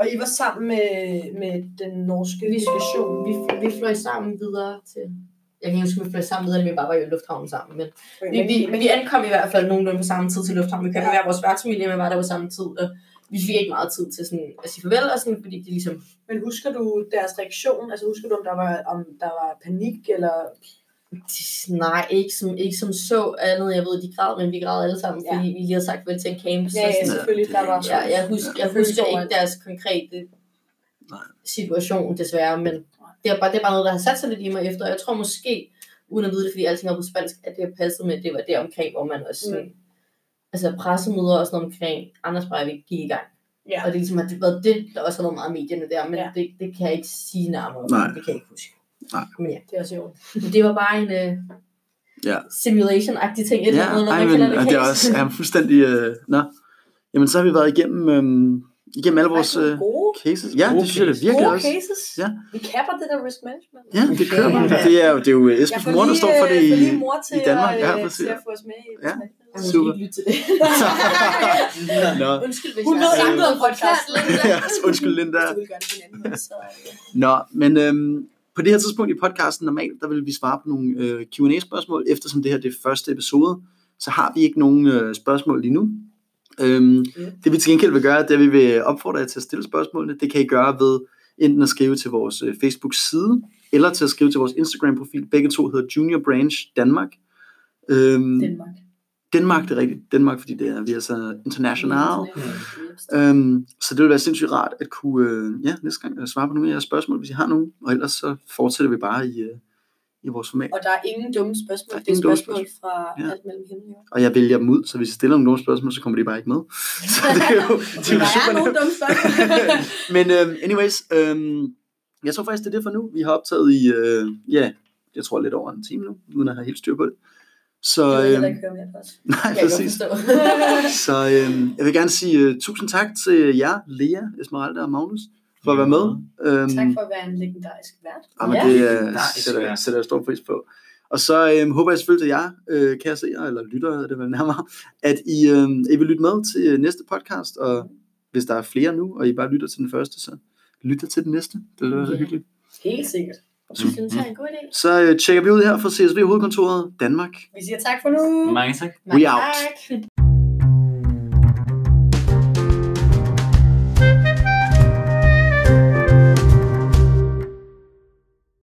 Og I var sammen med, med den norske Vi, delegation. vi, vi fløj sammen videre til, jeg kan ikke huske, om vi fløj sammen videre, eller vi bare var i lufthavnen sammen, men Vi, vi, men vi ankom i hvert fald nogenlunde på samme tid til lufthavnen. Vi kørte Ja. hver vores værtsfamilie, men var der på samme tid. Og vi fik ikke meget tid til sådan at sige farvel, og sådan, fordi det ligesom... Men husker du deres reaktion? Altså husker du, om der var, om der var panik, eller... Nej, ikke som, ikke som så andet. Jeg ved, de græd, men vi græd alle sammen, Ja. fordi vi lige havde sagt farvel til en camp. Så Ja, ja, sådan, selvfølgelig. Der var ja, jeg husker, jeg Følelser husker ikke deres konkrete Nej. situation, desværre, men det er, bare, det er bare noget, der har sat sig lidt i mig efter. Og jeg tror måske, uden at vide det, fordi alting var på spansk, at det har passet med, at det var der omkring, hvor man også sådan, altså pressemøder og sådan noget omkring Anders Breivik gik i gang. Ja. Og det ligesom har været det, der også har været meget medierne der, men Ja. ja. det, det kan jeg ikke sige nærmere. om. Nej. Det kan jeg ikke huske. Nej. Men ja, Det er også i orden. men det var bare en uh, Ja. simulation-agtig ting. et Ja, eller ej, men, kalder og det er også er fuldstændig... Øh, nå. Jamen, så har vi været igennem, øh, igennem alle vores øh, gode, cases. Ja, Gode det synes jeg cases. virkelig gode også. cases. Ja. Vi kapper det der risk management. Ja, det kører bare. Det er jo, det er jo Esbens mor, der står for det øh, i, mor til, i Danmark. At, Ja, øh, præcis. til at få os med i Ja. Jeg Super. ikke lytte til det. Nå. Undskyld, hvis Hun jeg ved intet noget om podcasten. Linda. ja, undskyld, Linda. Hvis du vil gøre det på en anden måde, så... øh, Nå, men øhm, på det her tidspunkt i podcasten normalt, der vil vi svare på nogle øh, Q&A-spørgsmål, eftersom det her det er første episode, så har vi ikke nogen øh, spørgsmål lige nu. Øhm, Det vi til gengæld vil gøre, det er, at vi vil opfordre jer til at stille spørgsmålene. Det kan I gøre ved enten at skrive til vores øh, Facebook-side, eller til at skrive til vores Instagram-profil. Begge to hedder Junior Branch Danmark. Øhm, Danmark. Danmark, det er rigtigt. Danmark, fordi det er, vi er så international. Øhm, så det vil være sindssygt rart at kunne øh, ja, næste gang øh, svare på nogle af jeres spørgsmål, hvis I har nogen. Og ellers så fortsætter vi bare i, øh, i vores format. Og der er ingen dumme Der spørgsmål. er Det er ingen dumme spørgsmål fra Ja. alt mellem himmel og jeg vælger dem ud, så hvis I stiller nogle dumme spørgsmål, så kommer de bare ikke med. Så det er jo, det er Der super er nogle nemt. dumme spørgsmål. Men øh, anyways, øh, jeg tror faktisk, det er det for nu. Vi har optaget i, øh, ja, jeg tror lidt over en time nu, uden at have helt styr på det. Så Jeg vil øh, heller ikke høre mere nej, Jeg præcis. Så øh, jeg vil gerne sige uh, tusind tak til jer, Lea, Esmeralda og Magnus, for at være med. Øhm, Tak for at være en legendarisk vært. Jamen, Ja. det Nice, sætter, jeg, sætter jeg stor pris på. Og så øh, håber jeg selvfølgelig, at jer, øh, kære seere, eller lyttere, er det vel nærmere, at I, øh, I vil lytte med til øh, næste podcast, og hvis der er flere nu, og I bare lytter til den første, så lytter til den næste. Det vil være så hyggeligt. Helt sikkert. Jeg synes, det er en god idé. Så øh, tjekker vi ud her fra CSV Hovedkontoret Danmark. Vi siger tak for nu. Mange tak. We out. Tak.